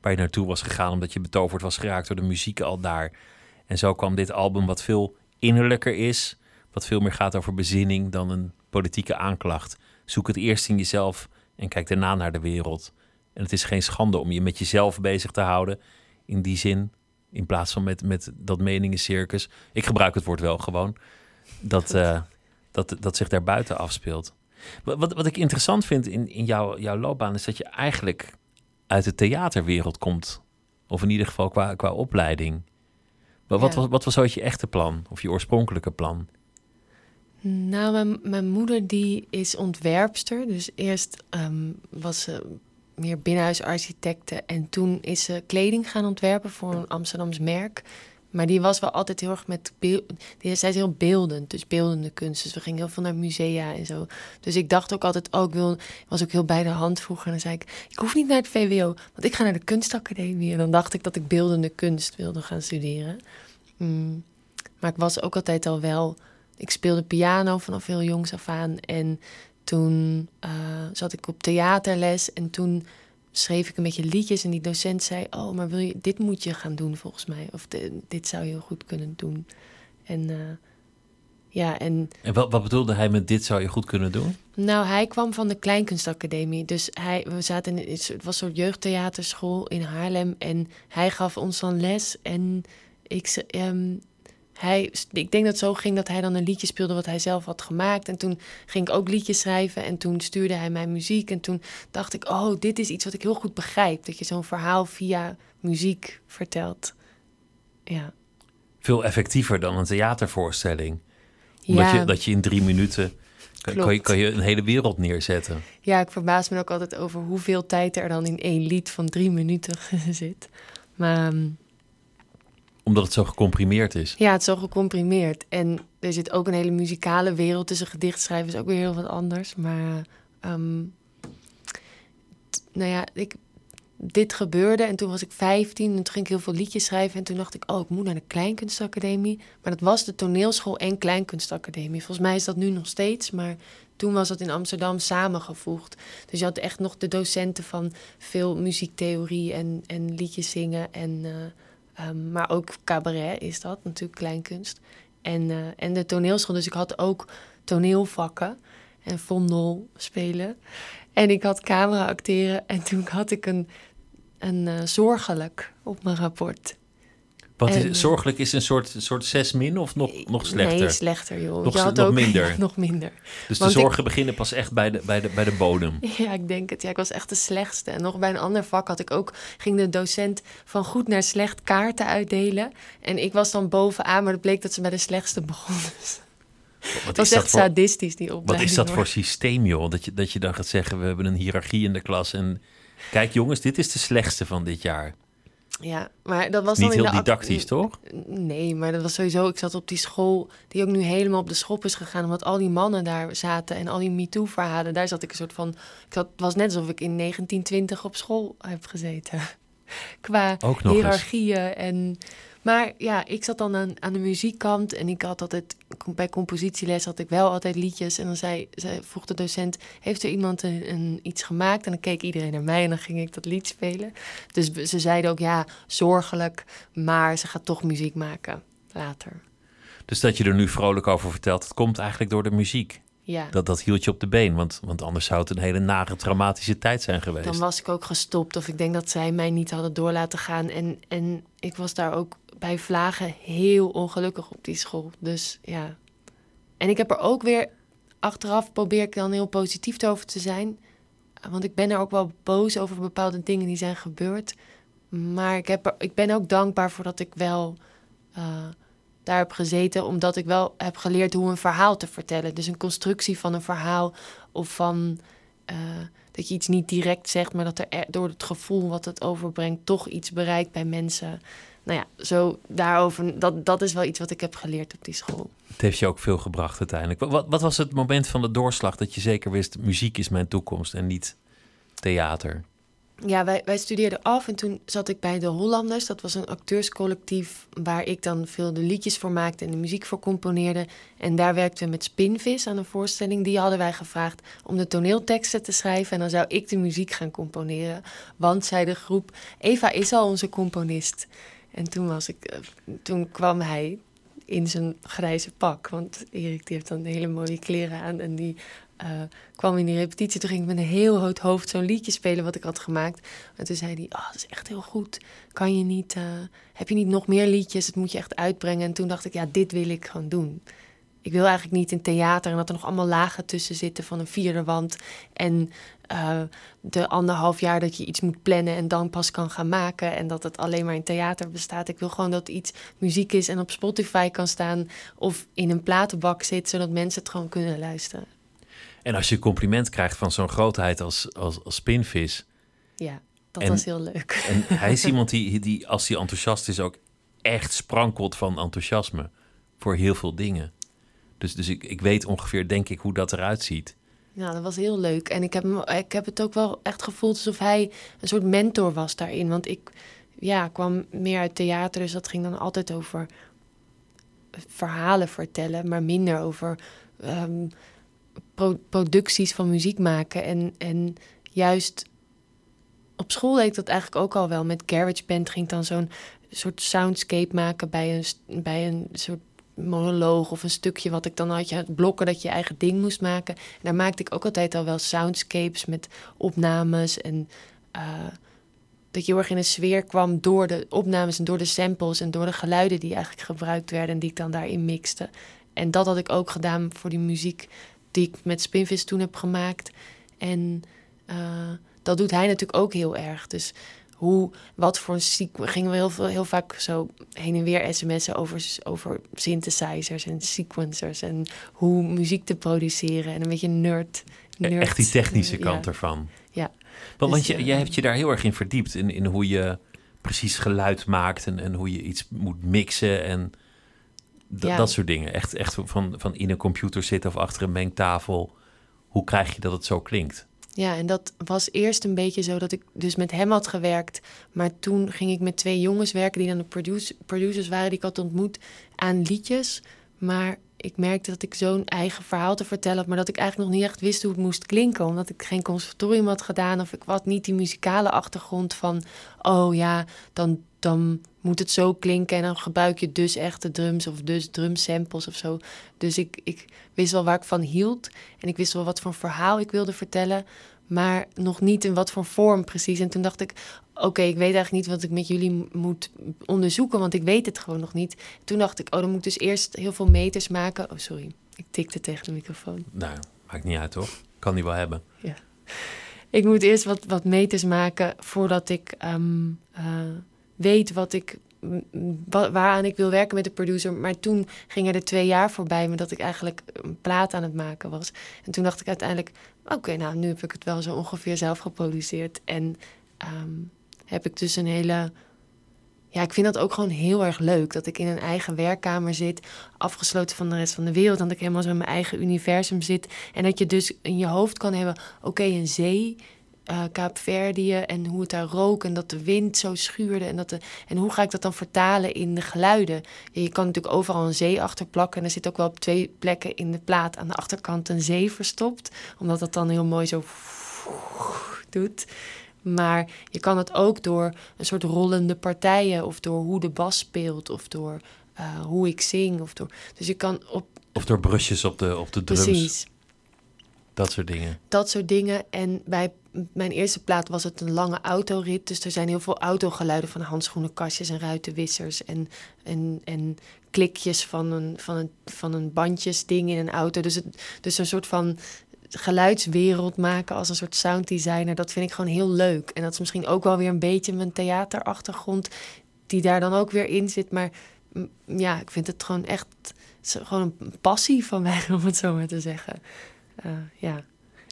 Waar je naartoe was gegaan omdat je betoverd was geraakt door de muziek al daar. En zo kwam dit album wat veel innerlijker is. Wat veel meer gaat over bezinning dan een politieke aanklacht. Zoek het eerst in jezelf en kijk daarna naar de wereld. En het is geen schande om je met jezelf bezig te houden. In die zin, in plaats van met, met dat meningencircus. Ik gebruik het woord wel gewoon. Dat, eh, dat, dat zich daar buiten afspeelt. Wat, wat, wat ik interessant vind in, in jouw, jouw loopbaan is dat je eigenlijk uit de theaterwereld komt. Of in ieder geval qua, qua opleiding. Maar wat, Ja. was, wat was ooit je echte plan? Of je oorspronkelijke plan? Nou, mijn, mijn moeder die is ontwerpster. Dus eerst ehm, was ze meer binnenhuisarchitecte. En toen is ze kleding gaan ontwerpen voor een Amsterdams merk. Maar die was wel altijd heel erg met beeld. Zij is heel beeldend, dus beeldende kunst. Dus we gingen heel veel naar musea en zo. Dus ik dacht ook altijd, oh, ik wil. Ik was ook heel bij de hand vroeger. En dan zei ik, ik hoef niet naar het VWO, want ik ga naar de kunstacademie. En dan dacht ik dat ik beeldende kunst wilde gaan studeren. Mm. Maar ik was ook altijd al wel. Ik speelde piano vanaf heel jongs af aan. En toen eh, zat ik op theaterles. En toen schreef ik een beetje liedjes. En die docent zei: Oh, maar wil je, dit moet je gaan doen volgens mij. Of dit zou je heel goed kunnen doen. En eh, ja, en En wat, wat bedoelde hij met dit zou je goed kunnen doen? nou, hij kwam van de Kleinkunstacademie. Dus hij, we zaten in het was een soort jeugdtheaterschool in Haarlem. En hij gaf ons dan les. En ik, ehm, hij, ik denk dat het zo ging dat hij dan een liedje speelde wat hij zelf had gemaakt. En toen ging ik ook liedjes schrijven. En toen stuurde hij mij muziek. En toen dacht ik, oh, dit is iets wat ik heel goed begrijp. Dat je zo'n verhaal via muziek vertelt. Ja. Veel effectiever dan een theatervoorstelling. Omdat ja. je, dat je in drie minuten kan, kan, je, kan je een hele wereld neerzetten. Ja, ik verbaas me ook altijd over hoeveel tijd er dan in één lied van drie minuten zit. Maar ehm, Omdat het zo gecomprimeerd is. ja, het is zo gecomprimeerd. En er zit ook een hele muzikale wereld tussen gedichtschrijven. is ook weer heel wat anders. Maar ehm, nou ja, ik, dit gebeurde en toen was ik 15 en toen ging ik heel veel liedjes schrijven. En toen dacht ik, oh, ik moet naar de Kleinkunstacademie. Maar dat was de toneelschool en Kleinkunstacademie. Volgens mij is dat nu nog steeds, maar toen was dat in Amsterdam samengevoegd. Dus je had echt nog de docenten van veel muziektheorie en, en liedjes zingen. En, eh, ehm, maar ook cabaret is dat, natuurlijk kleinkunst. En, eh, en de toneelschool. Dus ik had ook toneelvakken en vondel spelen. En ik had camera acteren. En toen had ik een, een eh, zorgelijk op mijn rapport. Wat En- is, zorgelijk is een soort, soort 6 min of nog, nog slechter? Nee, slechter, joh. Nog- ook, minder. Nog minder. dus de ik- zorgen beginnen pas echt bij de, bij, de, bij de bodem. Ja, ik denk het. Ja, ik was echt de slechtste. En nog bij een ander vak had ik ook... ging de docent van goed naar slecht kaarten uitdelen. En ik was dan bovenaan, maar het bleek dat ze bij de slechtste begonnen. Wat Het was is dat echt voor, sadistisch, die wat opleiding. is dat hoor. voor systeem, joh? Dat je, dat je dan gaat zeggen, we hebben een hiërarchie in de klas. En kijk jongens, dit is de slechtste van dit jaar. Ja, maar dat was Niet dan in heel de didactisch, toch? Nee, maar dat was sowieso... Ik zat op die school die ook nu helemaal op de schop is gegaan... omdat al die mannen daar zaten en al die MeToo-verhalen. Daar zat ik een soort van... Ik zat, het was net alsof ik in 1920 op school heb gezeten. Qua hiërarchieën en... Maar ja, ik zat dan aan, aan de muziekkant en ik had altijd... Bij compositieles had ik wel altijd liedjes. En dan zei, zei, vroeg de docent, heeft er iemand een, een, iets gemaakt? En dan keek iedereen naar mij en dan ging ik dat lied spelen. Dus ze zeiden ook, ja, zorgelijk, maar ze gaat toch muziek maken later. Dus dat je er nu vrolijk over vertelt, dat komt eigenlijk door de muziek. Ja, Dat, dat hield je op de been, want, want anders zou het een hele nare, traumatische tijd zijn geweest. dan was ik ook gestopt. Of ik denk dat zij mij niet hadden door laten gaan. En, en ik was daar ook bij Vlagen heel ongelukkig op die school. Dus ja. En ik heb er ook weer achteraf probeer ik dan heel positief over te zijn. Want ik ben er ook wel boos over bepaalde dingen die zijn gebeurd. Maar ik, heb er, ik ben ook dankbaar voor dat ik wel eh, daar heb gezeten. Omdat ik wel heb geleerd hoe een verhaal te vertellen. Dus een constructie van een verhaal of van eh, dat je iets niet direct zegt, maar dat er e- door het gevoel wat het overbrengt toch iets bereikt bij mensen. Nou ja, zo daarover, dat, dat is wel iets wat ik heb geleerd op die school. Het heeft je ook veel gebracht uiteindelijk. Wat, wat was het moment van de doorslag dat je zeker wist, muziek is mijn toekomst en niet theater? Ja, wij, wij studeerden af en toen zat ik bij de Hollanders. Dat was een acteurscollectief waar ik dan veel de liedjes voor maakte en de muziek voor componeerde. En daar werkten we met Spinvis aan een voorstelling. Die hadden wij gevraagd om de toneelteksten te schrijven. En dan zou ik de muziek gaan componeren. Want, zei de groep, Eva is al onze componist. En toen, was ik, eh, toen kwam hij in zijn grijze pak. Want Erik die heeft dan hele mooie kleren aan. En die eh, kwam in die repetitie. Toen ging ik met een heel rood hoofd zo'n liedje spelen wat ik had gemaakt. En toen zei hij, oh, dat is echt heel goed. Kan je niet, eh, heb je niet nog meer liedjes? Het moet je echt uitbrengen. En toen dacht ik, ja, dit wil ik gewoon doen. Ik wil eigenlijk niet in theater en dat er nog allemaal lagen tussen zitten van een vierde wand. En eh, de anderhalf jaar dat je iets moet plannen en dan pas kan gaan maken. En dat het alleen maar in theater bestaat. Ik wil gewoon dat iets muziek is en op Spotify kan staan. Of in een platenbak zit, zodat mensen het gewoon kunnen luisteren. En als je een compliment krijgt van zo'n grootheid als, als, als Spinvis. Ja, dat En- was heel leuk. En hij is iemand die, die, als hij enthousiast is, ook echt sprankelt van enthousiasme voor heel veel dingen. Dus, dus ik, ik weet ongeveer, denk ik, hoe dat eruit ziet. Ja, dat was heel leuk. En ik heb, hem- ik heb het ook wel echt gevoeld alsof hij een soort mentor was daarin. Want ik ja, kwam meer uit theater, dus dat ging dan altijd over verhalen vertellen, maar minder over ehm, producties van muziek maken. En, en juist op school deed dat eigenlijk ook al wel. Met GarageBand ging ik dan zo'n soort soundscape maken bij een, bij een soort monoloog of een stukje wat ik dan had je blokken dat je je eigen ding moest maken. En daar maakte ik ook altijd al wel soundscapes met opnames en eh, dat je heel erg in een sfeer kwam door de opnames en door de samples en door de geluiden die eigenlijk gebruikt werden en die ik dan daarin mixte. En dat had ik ook gedaan voor die muziek die ik met Spinvis toen heb gemaakt. En eh, dat doet hij natuurlijk ook heel erg. Dus hoe, wat voor een sequ- gingen we heel, veel, heel vaak zo heen en weer sms'en over, over synthesizers en sequencers en hoe muziek te produceren en een beetje nerd. nerd E- Echt die technische ja. kant ervan. Ja. Want, want Dus, je, eh, jij hebt je daar heel erg in verdiept. In, in hoe je precies geluid maakt en, en hoe je iets moet mixen en Ja. dat soort dingen. Echt, echt van, van in een computer zitten of achter een mengtafel. Hoe krijg je dat het zo klinkt? Ja, en dat was eerst een beetje zo dat ik dus met hem had gewerkt. Maar toen ging ik met twee jongens werken die dan de produce- producers waren die ik had ontmoet aan liedjes. Maar ik merkte dat ik zo'n eigen verhaal te vertellen had, maar dat ik eigenlijk nog niet echt wist hoe het moest klinken. Omdat ik geen conservatorium had gedaan of ik had niet die muzikale achtergrond van, oh ja, dan, dan moet het zo klinken en dan gebruik je dus echte drums of dus drumsamples of zo. Dus ik, ik wist wel waar ik van hield en ik wist wel wat voor verhaal ik wilde vertellen, maar nog niet in wat voor vorm precies. En toen dacht ik, oké, ik weet eigenlijk niet wat ik met jullie moet onderzoeken, want ik weet het gewoon nog niet. Toen dacht ik, oh, dan moet ik dus eerst heel veel meters maken. Oh, sorry, ik tikte tegen de microfoon. Nou, maakt niet uit, toch? Kan die wel hebben. Ik moet eerst wat, wat meters maken voordat ik ehm, eh, weet wat ik waaraan ik wil werken met de producer. Maar toen gingen er twee jaar voorbij me dat ik eigenlijk een plaat aan het maken was. En toen dacht ik uiteindelijk, oké, nou nu heb ik het wel zo ongeveer zelf geproduceerd. En ehm, heb ik dus een hele... Ja, ik vind dat ook gewoon heel erg leuk. Dat ik in een eigen werkkamer zit, afgesloten van de rest van de wereld. Dat ik helemaal zo in mijn eigen universum zit. En dat je dus in je hoofd kan hebben, oké, een zee, eh Kaapverdië en hoe het daar rook en dat de wind zo schuurde. En, dat de, en hoe ga ik dat dan vertalen in de geluiden? Je kan natuurlijk overal een zee achter plakken. En er zit ook wel op twee plekken in de plaat aan de achterkant een zee verstopt. Omdat dat dan heel mooi zo doet. Maar je kan het ook door een soort rollende partijen, of door hoe de bas speelt, of door eh, hoe ik zing. Of door, dus je kan op. Of door brusjes op de, op de drums. Precies. Dat soort dingen. dat soort dingen. En bij mijn eerste plaat was het een lange autorit. Dus er zijn heel veel autogeluiden van handschoenenkastjes en ruitenwissers. En, en, en klikjes van een, van, een, van een bandjesding in een auto. Dus, het, dus een soort van geluidswereld maken als een soort sounddesigner. Dat vind ik gewoon heel leuk. En dat is misschien ook wel weer een beetje mijn theaterachtergrond. Die daar dan ook weer in zit. Maar ja, ik vind het gewoon echt zo- gewoon een passie van mij, om het zo maar te zeggen. Eh, ja.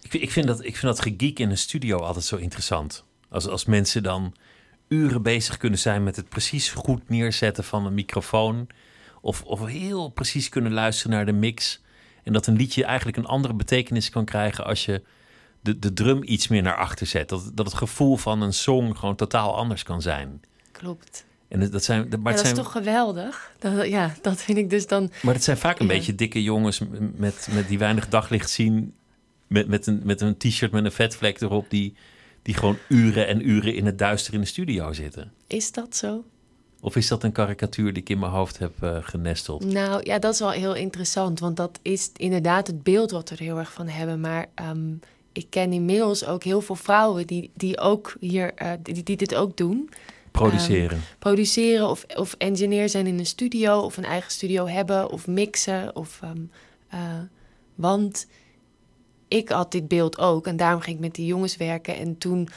Ik, vind- ik, vind dat, ik vind dat gegeek in een studio altijd zo interessant. Als, als mensen dan uren bezig kunnen zijn met het precies goed neerzetten van een microfoon. Of, of heel precies kunnen luisteren naar de mix. En dat een liedje eigenlijk een andere betekenis kan krijgen als je de, de drum iets meer naar achter zet. Dat, dat het gevoel van een song gewoon totaal anders kan zijn. Klopt. En dat- zijn, maar, dat is toch geweldig? Dat, ja, dat vind ik dus dan... maar het zijn vaak een Ja. beetje dikke jongens met, met die weinig daglicht zien. Met, met een, met een t-shirt met een vetvlek erop. Die, die gewoon uren en uren in het duister in de studio zitten. Is dat zo? Of is dat een karikatuur die ik in mijn hoofd heb eh, genesteld? Nou ja, dat is wel heel interessant. Want dat is inderdaad het beeld wat we er heel erg van hebben. Maar ehm, ik ken inmiddels ook heel veel vrouwen die, die ook hier, eh, die, die dit ook doen. Produceren. produceren of, of engineer zijn in een studio of een eigen studio hebben of mixen. Of, ehm, eh, want ik had dit beeld ook en daarom ging ik met die jongens werken. En toen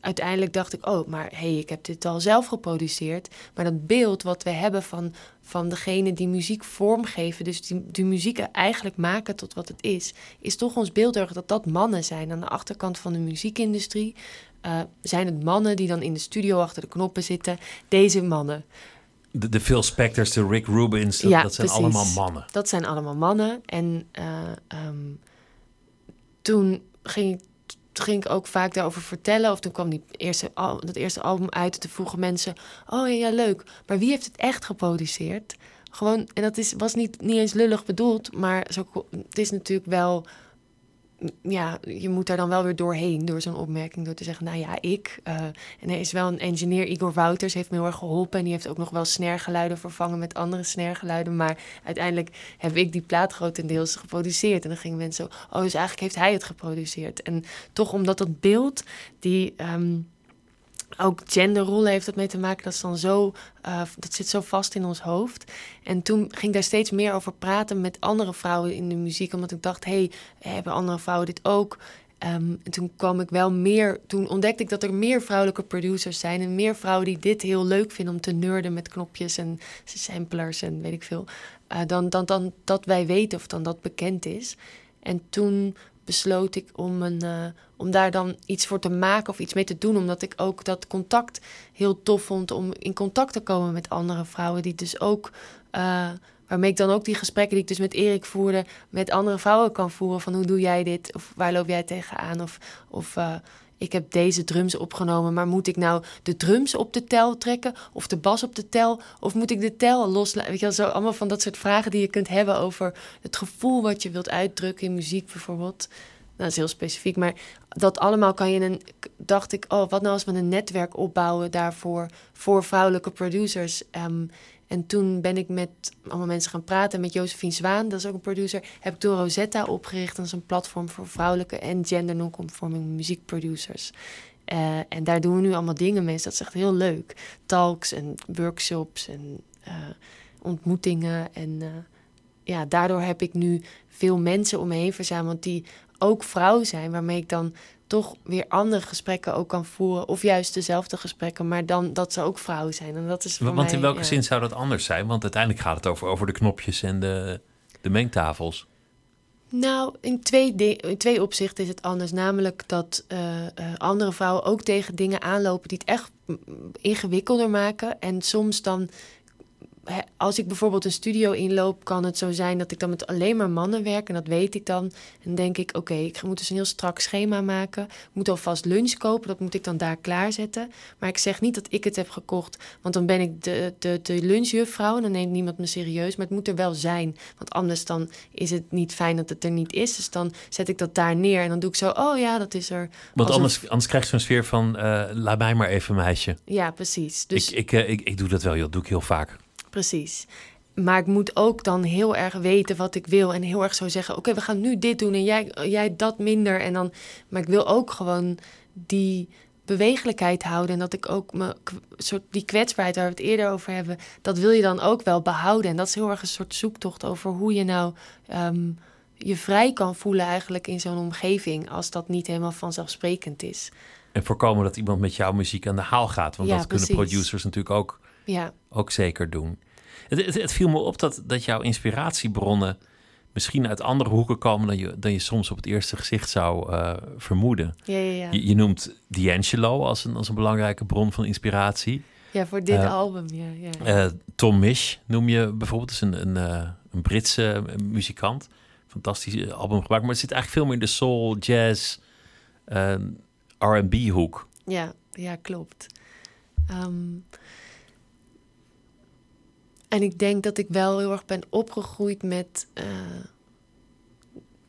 uiteindelijk dacht ik, oh, maar hé, hey, ik heb dit al zelf geproduceerd. Maar dat beeld wat we hebben van, van degene die muziek vormgeven, dus die, die muziek eigenlijk maken tot wat het is, is toch ons beeld erg dat dat mannen zijn aan de achterkant van de muziekindustrie. eh, zijn het mannen die dan in de studio achter de knoppen zitten. Deze mannen. De, de Phil Spectors, de Rick Rubins, dat, Ja, dat zijn precies. allemaal mannen. Dat zijn allemaal mannen. En ehm, toen ging ik, ook vaak daarover vertellen. Of toen kwam die eerste, dat eerste album uit. Toen vroegen mensen: Oh ja, ja, leuk. Maar wie heeft het echt geproduceerd? Gewoon, en dat is, was niet, niet eens lullig bedoeld. Maar zo, het is natuurlijk wel. Ja, je moet daar dan wel weer doorheen. Door zo'n opmerking. Door te zeggen: Nou ja, ik. eh, en er is wel een engineer, Igor Wouters, heeft me heel erg geholpen. En die heeft ook nog wel snergeluiden vervangen met andere snergeluiden. Maar uiteindelijk heb ik die plaat grotendeels geproduceerd. En dan gingen mensen zo, oh, dus eigenlijk heeft hij het geproduceerd. En toch omdat dat beeld, die ehm, ook genderrollen heeft dat mee te maken, dat is dan zo, eh, dat zit zo vast in ons hoofd. En toen ging ik daar steeds meer over praten met andere vrouwen in de muziek, omdat ik dacht, hey, hebben andere vrouwen dit ook? Ehm, en toen kwam ik wel meer, toen ontdekte ik dat er meer vrouwelijke producers zijn en meer vrouwen die dit heel leuk vinden om te nerden met knopjes en samplers en weet ik veel, eh, dan, dan, dan dat wij weten of dan dat bekend is. En toen besloot ik om, een, eh, om daar dan iets voor te maken of iets mee te doen, omdat ik ook dat contact heel tof vond om in contact te komen met andere vrouwen die dus ook. eh, Waarmee ik dan ook die gesprekken die ik dus met Erik voerde, met andere vrouwen kan voeren. Van hoe doe jij dit? Of waar loop jij tegenaan? Of, of eh, ik heb deze drums opgenomen, maar moet ik nou de drums op de tel trekken? Of de bas op de tel? Of moet ik de tel loslaten? Weet je wel, zo allemaal van dat soort vragen die je kunt hebben over het gevoel wat je wilt uitdrukken in muziek bijvoorbeeld. Nou, dat is heel specifiek, maar dat allemaal kan je in een... Dacht ik, oh, wat nou als we een netwerk opbouwen daarvoor, voor vrouwelijke producers... Ehm, en toen ben ik met allemaal mensen gaan praten. Met Josephine Zwaan, dat is ook een producer. Heb ik toen Rosetta opgericht. Dat is een platform voor vrouwelijke en gender non-conforming muziekproducers. Uh, en daar doen we nu allemaal dingen mee. Dus dat is echt heel leuk. Talks en workshops en uh, ontmoetingen. En uh, ja, daardoor heb ik nu veel mensen om me heen verzameld die ook vrouw zijn, waarmee ik dan toch weer andere gesprekken ook kan voeren. Of juist dezelfde gesprekken, maar dan dat ze ook vrouw zijn. En dat is Want mij, in welke ja. zin zou dat anders zijn? Want uiteindelijk gaat het over, over de knopjes en de, de mengtafels. Nou, in twee, in twee opzichten is het anders. Namelijk dat eh, eh, andere vrouwen ook tegen dingen aanlopen die het echt mm, ingewikkelder maken. En soms dan, als ik bijvoorbeeld een studio inloop, kan het zo zijn dat ik dan met alleen maar mannen werk. En dat weet ik dan. En denk ik, oké, ik moet dus een heel strak schema maken. Ik moet alvast lunch kopen, dat moet ik dan daar klaarzetten. Maar ik zeg niet dat ik het heb gekocht, want dan ben ik de, de, de lunchjuffrouw. En dan neemt niemand me serieus. Maar het moet er wel zijn. Want anders dan is het niet fijn dat het er niet is. Dus dan zet ik dat daar neer en dan doe ik zo, oh ja, dat is er. Want Alsof- anders, anders krijg je zo'n sfeer van, eh, laat mij maar even meisje. Ja, precies. Dus Ik, ik, eh, ik, ik doe dat wel, joh. dat doe ik heel vaak. Precies. Maar ik moet ook dan heel erg weten wat ik wil. En heel erg zo zeggen: Oké, we gaan nu dit doen en jij, jij dat minder. En dan, maar ik wil ook gewoon die bewegelijkheid houden. En dat ik ook me, soort die kwetsbaarheid waar we het eerder over hebben, dat wil je dan ook wel behouden. En dat is heel erg een soort zoektocht over hoe je nou ehm, je vrij kan voelen eigenlijk in zo'n omgeving. Als dat niet helemaal vanzelfsprekend is. En voorkomen dat iemand met jouw muziek aan de haal gaat. Want Ja, dat kunnen producers natuurlijk ook, Ja, ook zeker doen. Het, het, het viel me op dat, dat jouw inspiratiebronnen misschien uit andere hoeken komen dan je, dan je soms op het eerste gezicht zou eh, vermoeden. ja, ja. ja. Je, je noemt D'Angelo als een, als een belangrijke bron van inspiratie. ja voor dit Eh, album, ja. ja. Eh, Tom Misch noem je bijvoorbeeld, is een, een, een Britse muzikant. Fantastisch album gemaakt, maar het zit eigenlijk veel meer in de soul, jazz, R&B hoek. Ja, ja, klopt. Ehm, en ik denk dat ik wel heel erg ben opgegroeid met eh,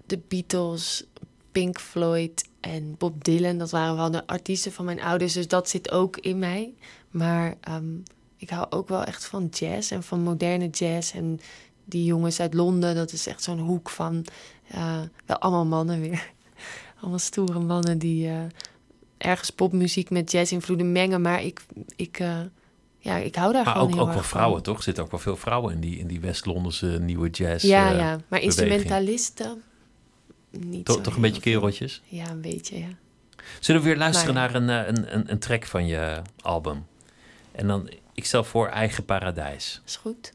de Beatles, Pink Floyd en Bob Dylan. Dat waren wel de artiesten van mijn ouders, dus dat zit ook in mij. Maar ehm, ik hou ook wel echt van jazz en van moderne jazz. En die jongens uit Londen, dat is echt zo'n hoek van... eh, wel allemaal mannen weer. allemaal stoere mannen die... eh, ergens popmuziek met jazz-invloeden mengen. Maar ik, ik, ja, ik hou daar Maar gewoon ook, heel ook wel vrouwen, toch? Er zitten ook wel veel vrouwen in die, in die West-Londense nieuwe jazz. Ja, eh, ja. Maar beweging. instrumentalisten niet To- toch een beetje kereltjes? Ja, een beetje, ja. Zullen we weer luisteren naar een, eh, een, een, een track van je album? En dan, ik stel voor Eigen Paradijs. Is goed.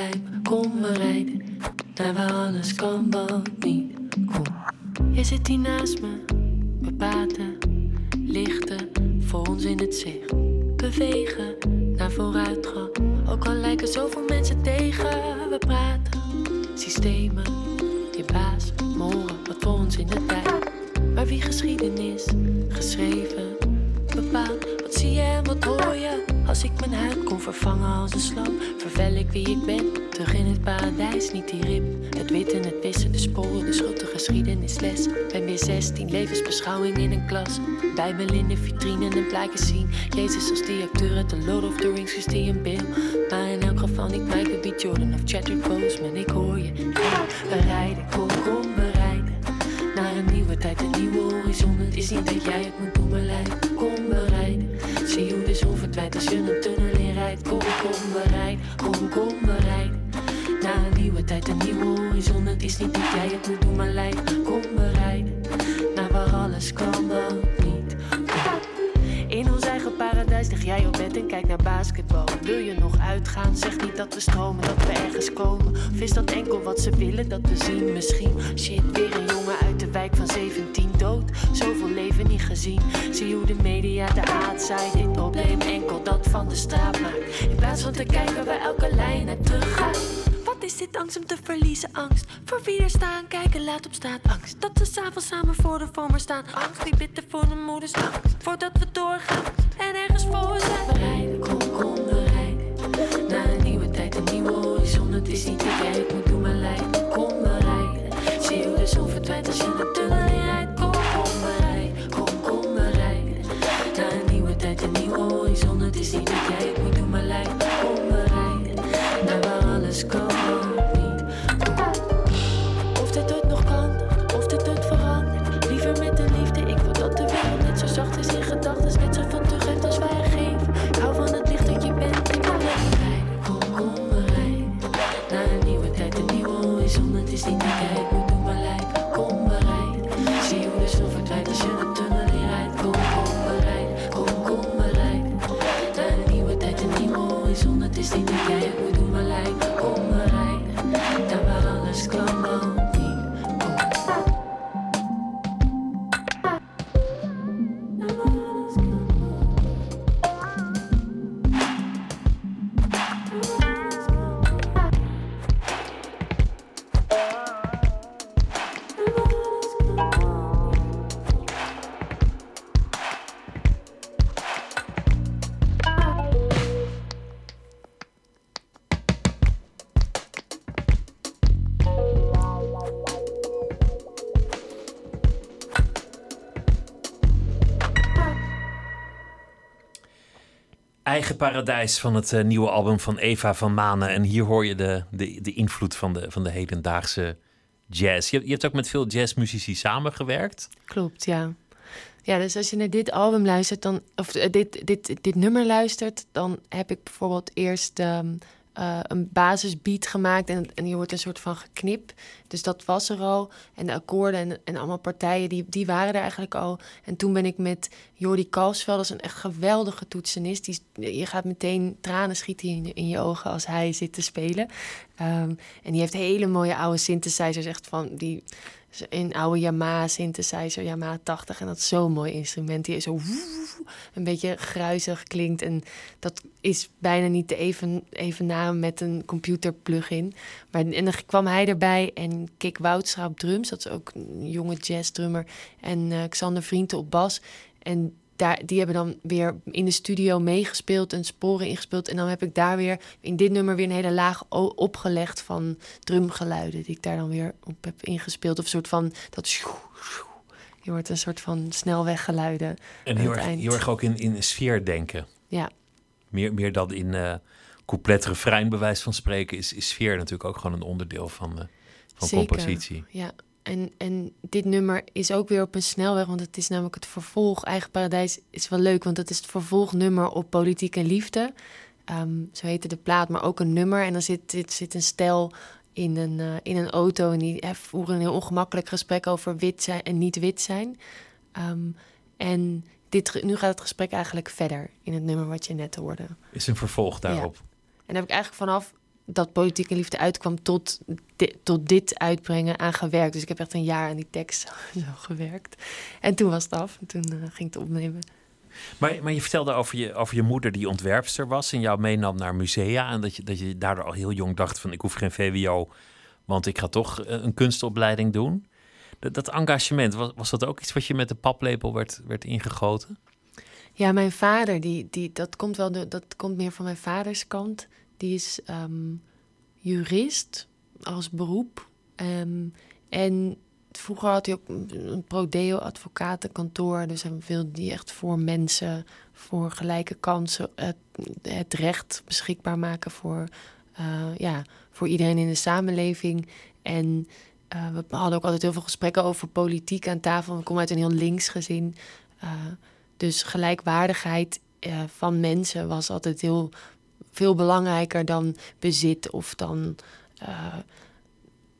Maar. Kom, we rijden. Naar waar alles kan, wat niet. Je zit hier naast me. We praten. Lichten voor ons in het zicht. Bewegen naar vooruitgang. Ook al lijken zoveel mensen tegen. We praten. Systemen. Je baas. Morgen, wat voor ons in de tijd. Maar wie geschiedenis geschreven bepaalt. Wat zie je en wat hoor je? Als ik mijn huid kon vervangen als een slang, vervel ik wie ik ben. Terug in het paradijs, niet die rib. Het wit en het wissen, de sporen, de schuld, de geschiedenisles. Ben weer 16, levensbeschouwing in een klas. Bijbel in de vitrine en plaatjes zien. Jezus als die acteur uit The Lord of the Rings, Christian Bale. Maar in elk geval niet Michael B. Jordan of Chadwick Boseman. Ik hoor je, hey, we rijden, kom, kom, we rijden. Naar een nieuwe tijd, een nieuwe horizon. Het is niet dat jij het moet doen, maar. Kom bereiden. Zie hoe de zon verdwijnt als je een Kom, kom bereid. Kom, kom bereid. Naar een nieuwe tijd, een nieuwe horizon. Het is niet dat jij het moet doen, maar lijf. Kom bereid. Naar waar alles kan, maar niet. In ons eigen paradijs lig jij op bed en kijk naar basketbal. Wil je nog uitgaan? Zeg niet dat we stromen, dat we ergens komen. Of is dat enkel wat ze willen dat we zien? Misschien. Shit, weer een jongen uit de wijk van 17 Zoveel leven niet gezien. Zie hoe de media de haat zaait. Dit probleem enkel dat van de straat maakt. In plaats van te kijken waar elke lijn naar terug gaat. Wat is dit angst om te verliezen? Angst voor wie er staan, kijken, laat op straat. Angst dat we s'avonds samen voor de vormer staan. Angst die bitter voor de moeders. Angst voordat we doorgaan en ergens voor zijn. We rijden, kom, kom, we rijden. Naar een nieuwe tijd, een nieuwe horizon. Het is niet te kijken, moet doen Eigen Paradijs van het eh, nieuwe album van Eva van Manen. En hier hoor je de, de, de invloed van de, van de hedendaagse jazz. Je, je hebt ook met veel jazzmuzici samengewerkt. Klopt, ja. Ja, dus als je naar dit album luistert, dan, of eh, dit, dit, dit nummer luistert, dan heb ik bijvoorbeeld eerst ehm, eh, een basisbeat gemaakt en, en die wordt een soort van geknip. Dus dat was er al. En de akkoorden en, en allemaal partijen, die, die waren er eigenlijk al. En toen ben ik met Jordi Kalsveld, dat is een echt geweldige toetsenist. Die, je gaat meteen tranen schieten in, in je ogen als hij zit te spelen. Ehm, en die heeft hele mooie oude synthesizers, echt van die een oude Yamaha synthesizer, Yamaha 80. En dat is zo'n mooi instrument. Die zo een beetje gruizig klinkt. En dat is bijna niet te even, evenaren met een computer plugin. Maar en dan kwam hij erbij en Kik Woudstra op drums. Dat is ook een jonge jazzdrummer. En eh, Xander Vrienden op bas. En daar, die hebben dan weer in de studio meegespeeld en sporen ingespeeld. En dan heb ik daar weer in dit nummer weer een hele laag opgelegd van drumgeluiden. Die ik daar dan weer op heb ingespeeld. Of een soort van dat. sjoe, sjoe. Je wordt een soort van snelweggeluiden. En heel erg, heel erg ook in, in sfeer denken. Ja, Meer, meer dan in eh couplet, refrein, bewijs van spreken, is, is sfeer natuurlijk ook gewoon een onderdeel van, eh, van Zeker. compositie. ja. En, en dit nummer is ook weer op een snelweg, want het is namelijk het vervolg. Eigen Paradijs is wel leuk, want het is het vervolgnummer op Politiek en Liefde. Ehm, zo heette de plaat, maar ook een nummer. En dan zit, zit, zit een stel in een, eh, in een auto en die eh, voeren een heel ongemakkelijk gesprek over wit zijn en niet wit zijn. Ehm, en dit, nu gaat het gesprek eigenlijk verder in het nummer wat je net hoorde. Is een vervolg daarop. En daar heb ik eigenlijk vanaf dat Politiek en Liefde uitkwam tot, di- tot dit uitbrengen aan gewerkt. Dus ik heb echt een jaar aan die tekst zo gewerkt. En toen was het af. En toen eh, ging het opnemen. Maar, maar je vertelde over je, over je moeder die ontwerpster was en jou meenam naar musea. En dat je, dat je daardoor al heel jong dacht van ik hoef geen VWO, want ik ga toch eh, een kunstopleiding doen. Dat, dat engagement, was, was dat ook iets wat je met de paplepel werd, werd ingegoten? Ja, mijn vader, die, die, dat, komt wel de, dat komt meer van mijn vaders kant. Die is ehm, jurist als beroep. Ehm, en vroeger had hij ook een prodeo-advocatenkantoor. Dus hij wilde die echt voor mensen, voor gelijke kansen, het, het recht beschikbaar maken voor, eh, ja, voor iedereen in de samenleving. En eh, we hadden ook altijd heel veel gesprekken over politiek aan tafel. We komen uit een heel links gezin. Eh, dus gelijkwaardigheid van mensen was altijd heel veel belangrijker dan bezit of dan eh,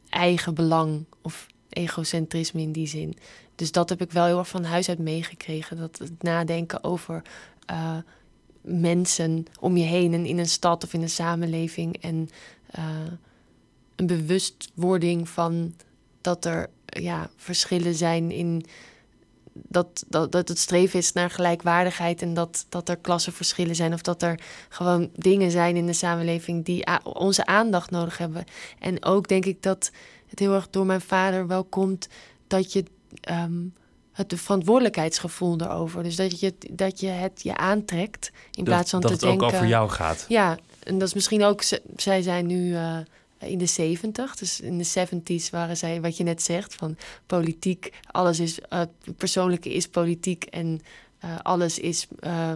eigen belang of egocentrisme in die zin. Dus dat heb ik wel heel erg van huis uit meegekregen. Dat het nadenken over eh, mensen om je heen en in een stad of in een samenleving. En eh, een bewustwording van dat er ja, verschillen zijn in dat, dat, dat het streven is naar gelijkwaardigheid en dat, dat er klassenverschillen zijn of dat er gewoon dingen zijn in de samenleving die onze aandacht nodig hebben. En ook denk ik dat het heel erg door mijn vader wel komt dat je ehm, het verantwoordelijkheidsgevoel erover, dus dat je, dat je het je aantrekt in plaats van dat te het denken. ook over jou gaat. Ja, en dat is misschien ook, zij zijn nu eh, in de 70, dus in de 70s waren zij, wat je net zegt, van politiek, alles is, eh, persoonlijke is politiek en eh, alles is eh,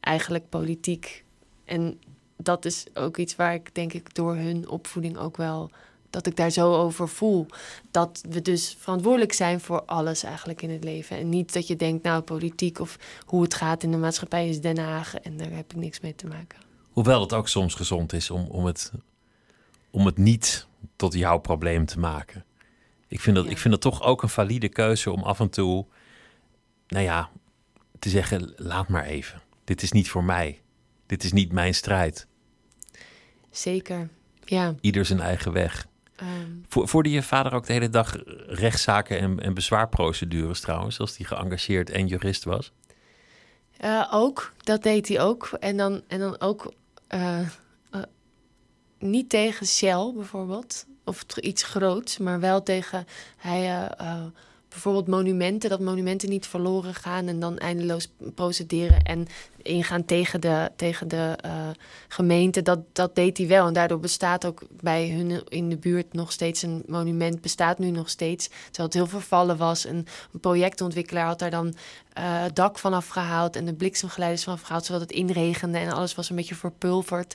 eigenlijk politiek. En dat is ook iets waar ik denk ik door hun opvoeding ook wel, dat ik daar zo over voel. Dat we dus verantwoordelijk zijn voor alles eigenlijk in het leven. En niet dat je denkt, nou politiek of hoe het gaat in de maatschappij is Den Haag en daar heb ik niks mee te maken. Hoewel het ook soms gezond is om, om, het, om het niet tot jouw probleem te maken. Ik vind, dat, Ja. ik vind dat toch ook een valide keuze om af en toe, nou ja, te zeggen: laat maar even. Dit is niet voor mij. Dit is niet mijn strijd. Zeker, ja. Ieder zijn eigen weg. ehm, Vo- Voerde je vader ook de hele dag rechtszaken en, en bezwaarprocedures trouwens, als hij geëngageerd en jurist was? eh, ook, dat deed hij ook. En dan, en dan ook eh, niet tegen Shell bijvoorbeeld, of iets groots, maar wel tegen hij, eh, eh, bijvoorbeeld monumenten, dat monumenten niet verloren gaan en dan eindeloos procederen en ingaan tegen de, tegen de eh, gemeente. Dat, dat deed hij wel. En daardoor bestaat ook bij hun in de buurt nog steeds een monument, bestaat nu nog steeds. Terwijl het heel vervallen was. En een projectontwikkelaar had daar dan het dak vanaf gehaald en de bliksemgeleiders vanaf gehaald, zodat het inregende en alles was een beetje verpulverd.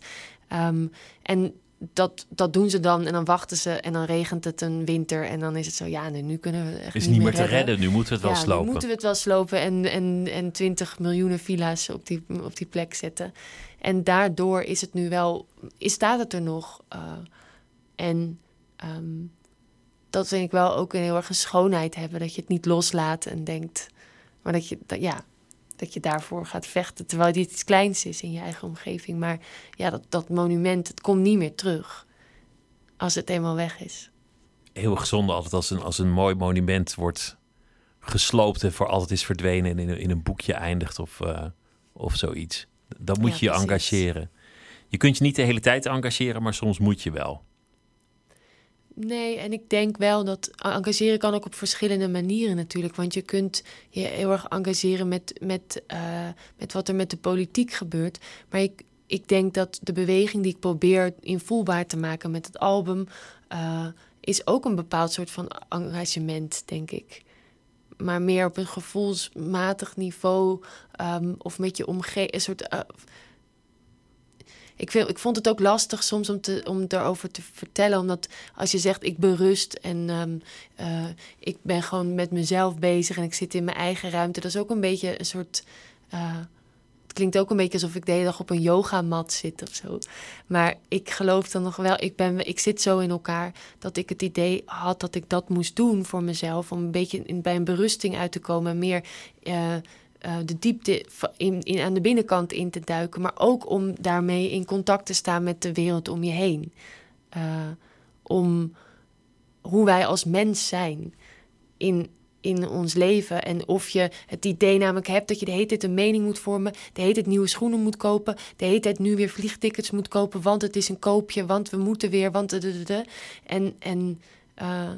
Ehm, en dat, dat doen ze dan en dan wachten ze en dan regent het een winter en dan is het zo, ja, nu kunnen we echt Is niet, meer te redden. nu moeten we het wel ja, nu slopen. moeten we het wel slopen en, en, en 20 miljoenen villa's op die, op die plek zetten. En daardoor is het nu wel, is, staat het er nog. eh, en ehm, dat vind ik wel ook een heel erg een schoonheid hebben. Dat je het niet loslaat en denkt, maar dat je, dat, ja, dat je daarvoor gaat vechten. Terwijl dit iets kleins is in je eigen omgeving. Maar ja, dat, dat monument, het komt niet meer terug als het eenmaal weg is. Heel gezonde altijd als een, als een mooi monument wordt gesloopt en voor altijd is verdwenen en in een, in een boekje eindigt of, eh, of zoiets. Dan moet Ja, je je precies. engageren. Je kunt je niet de hele tijd engageren, maar soms moet je wel. Nee, en ik denk wel dat engageren kan ook op verschillende manieren natuurlijk. Want je kunt je heel erg engageren met, met, eh, met wat er met de politiek gebeurt. Maar ik, ik denk dat de beweging die ik probeer invoelbaar te maken met het album... eh, is ook een bepaald soort van engagement, denk ik. Maar meer op een gevoelsmatig niveau ehm, of met je omgeving. Een soort eh, ik, vind, ik vond het ook lastig soms om, te, om daarover te vertellen. Omdat als je zegt ik berust en ehm, eh, ik ben gewoon met mezelf bezig en ik zit in mijn eigen ruimte. Dat is ook een beetje een soort. eh, het klinkt ook een beetje alsof ik de hele dag op een yogamat zit of zo. Maar ik geloof dan nog wel, ik, ben, ik zit zo in elkaar dat ik het idee had dat ik dat moest doen voor mezelf. Om een beetje bij een berusting uit te komen. en Meer eh, eh, de diepte in, in, aan de binnenkant in te duiken. Maar ook om daarmee in contact te staan met de wereld om je heen. Eh, om hoe wij als mens zijn in, in ons leven. En of je het idee namelijk hebt dat je de hele tijd een mening moet vormen. De hele tijd nieuwe schoenen moet kopen. De hele tijd nu weer vliegtickets moet kopen. Want het is een koopje. Want we moeten weer. Want de, de, de. En, en eh,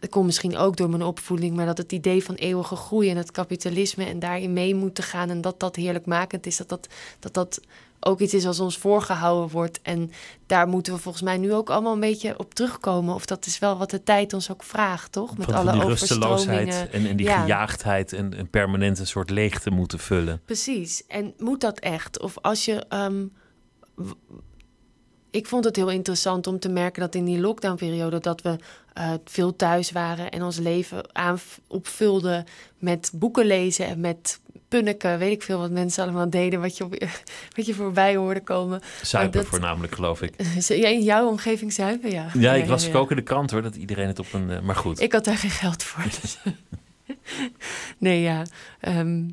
dat komt misschien ook door mijn opvoeding. Maar dat het idee van eeuwige groei en het kapitalisme. En daarin mee moeten gaan. En dat dat heerlijkmakend is. Dat dat, dat, dat ook iets is als ons voorgehouden wordt. En daar moeten we volgens mij nu ook allemaal een beetje op terugkomen. Of dat is wel wat de tijd ons ook vraagt, toch? Met Van, alle die rusteloosheid en, en die Ja. gejaagdheid en een permanente soort leegte moeten vullen. Precies. En moet dat echt? Of als je. ehm, ik vond het heel interessant om te merken dat in die lockdownperiode dat we eh, veel thuis waren en ons leven aan opvulden met boeken lezen en met punneken, weet ik veel wat mensen allemaal deden, wat je, op, wat je voorbij hoorde komen. Zuipen dat- voornamelijk, geloof ik. Ja, in jouw omgeving zuipen, ja. Ja, ik las ook in de krant hoor, dat iedereen het op een... eh, maar goed. Ik had daar geen geld voor. dus. nee, ja. ehm,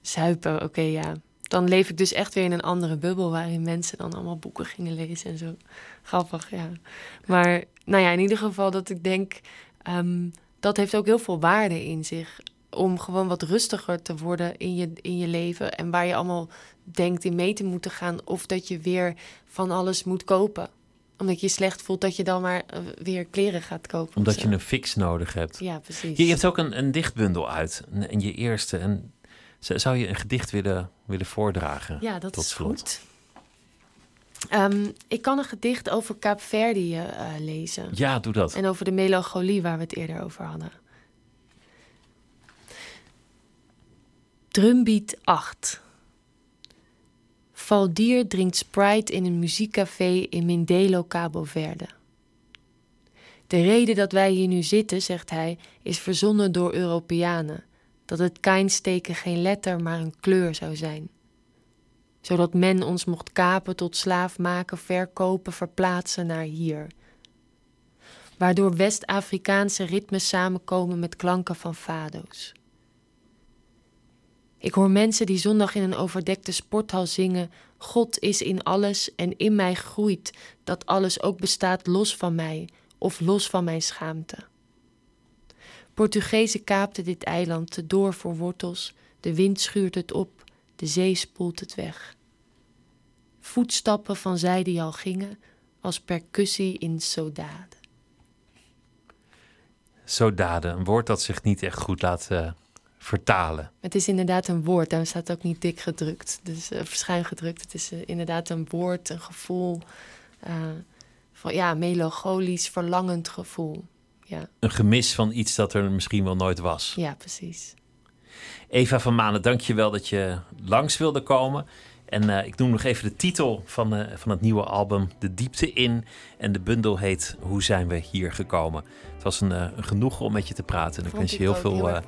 zuipen, oké, ja. Dan leef ik dus echt weer in een andere bubbel... waarin mensen dan allemaal boeken gingen lezen en zo. Grappig, ja. Maar nou ja, in ieder geval dat ik denk... ehm, dat heeft ook heel veel waarde in zich. om gewoon wat rustiger te worden in je, in je leven. En waar je allemaal denkt in mee te moeten gaan. Of dat je weer van alles moet kopen. Omdat je je slecht voelt dat je dan maar eh, weer kleren gaat kopen. Omdat je een fix nodig hebt. Ja, precies. Je, je hebt ook een, een dichtbundel uit. En, je eerste. En zou je een gedicht willen, willen voordragen? Ja, dat tot is slot? goed. Ehm, ik kan een gedicht over Kaapverdië eh lezen. Ja, doe dat. En over de melancholie waar we het eerder over hadden. Drumbeat 8. Valdier drinkt Sprite in een muziekcafé in Mindelo, Cabo Verde. De reden dat wij hier nu zitten, zegt hij, is verzonnen door Europeanen. Dat het Kainsteken geen letter, maar een kleur zou zijn. Zodat men ons mocht kapen, tot slaaf maken, verkopen, verplaatsen naar hier waardoor West-Afrikaanse ritmes samenkomen met klanken van fado's. Ik hoor mensen die zondag in een overdekte sporthal zingen: God is in alles en in mij groeit, dat alles ook bestaat los van mij of los van mijn schaamte. Portugezen kaapten dit eiland te door voor wortels, de wind schuurt het op, de zee spoelt het weg. Voetstappen van zij die al gingen, als percussie in sodade. Zo daden. Een woord dat zich niet echt goed laat eh, vertalen. Het is inderdaad een woord, daarom staat het ook niet dik gedrukt. Dus uh, gedrukt. Het is eh, inderdaad een woord, een gevoel. van ja, melancholisch, verlangend gevoel. Ja, Een gemis van iets dat er misschien wel nooit was. ja precies. Eva van Manen, dank je wel dat je langs wilde komen. En eh, ik noem nog even de titel van, eh, van het nieuwe album, De Diepte In. En de bundel heet Hoe zijn we hier gekomen? Het was een, een genoegen om met je te praten. En ik wens je heel veel Heel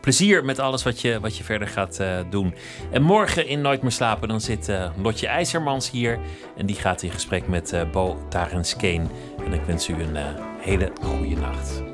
plezier met alles wat je, wat je verder gaat doen. En morgen in Nooit meer slapen, dan zit Lotje IJzermans hier. En die gaat in gesprek met Bo Tarenskeen. En ik wens u een eh, hele goede nacht.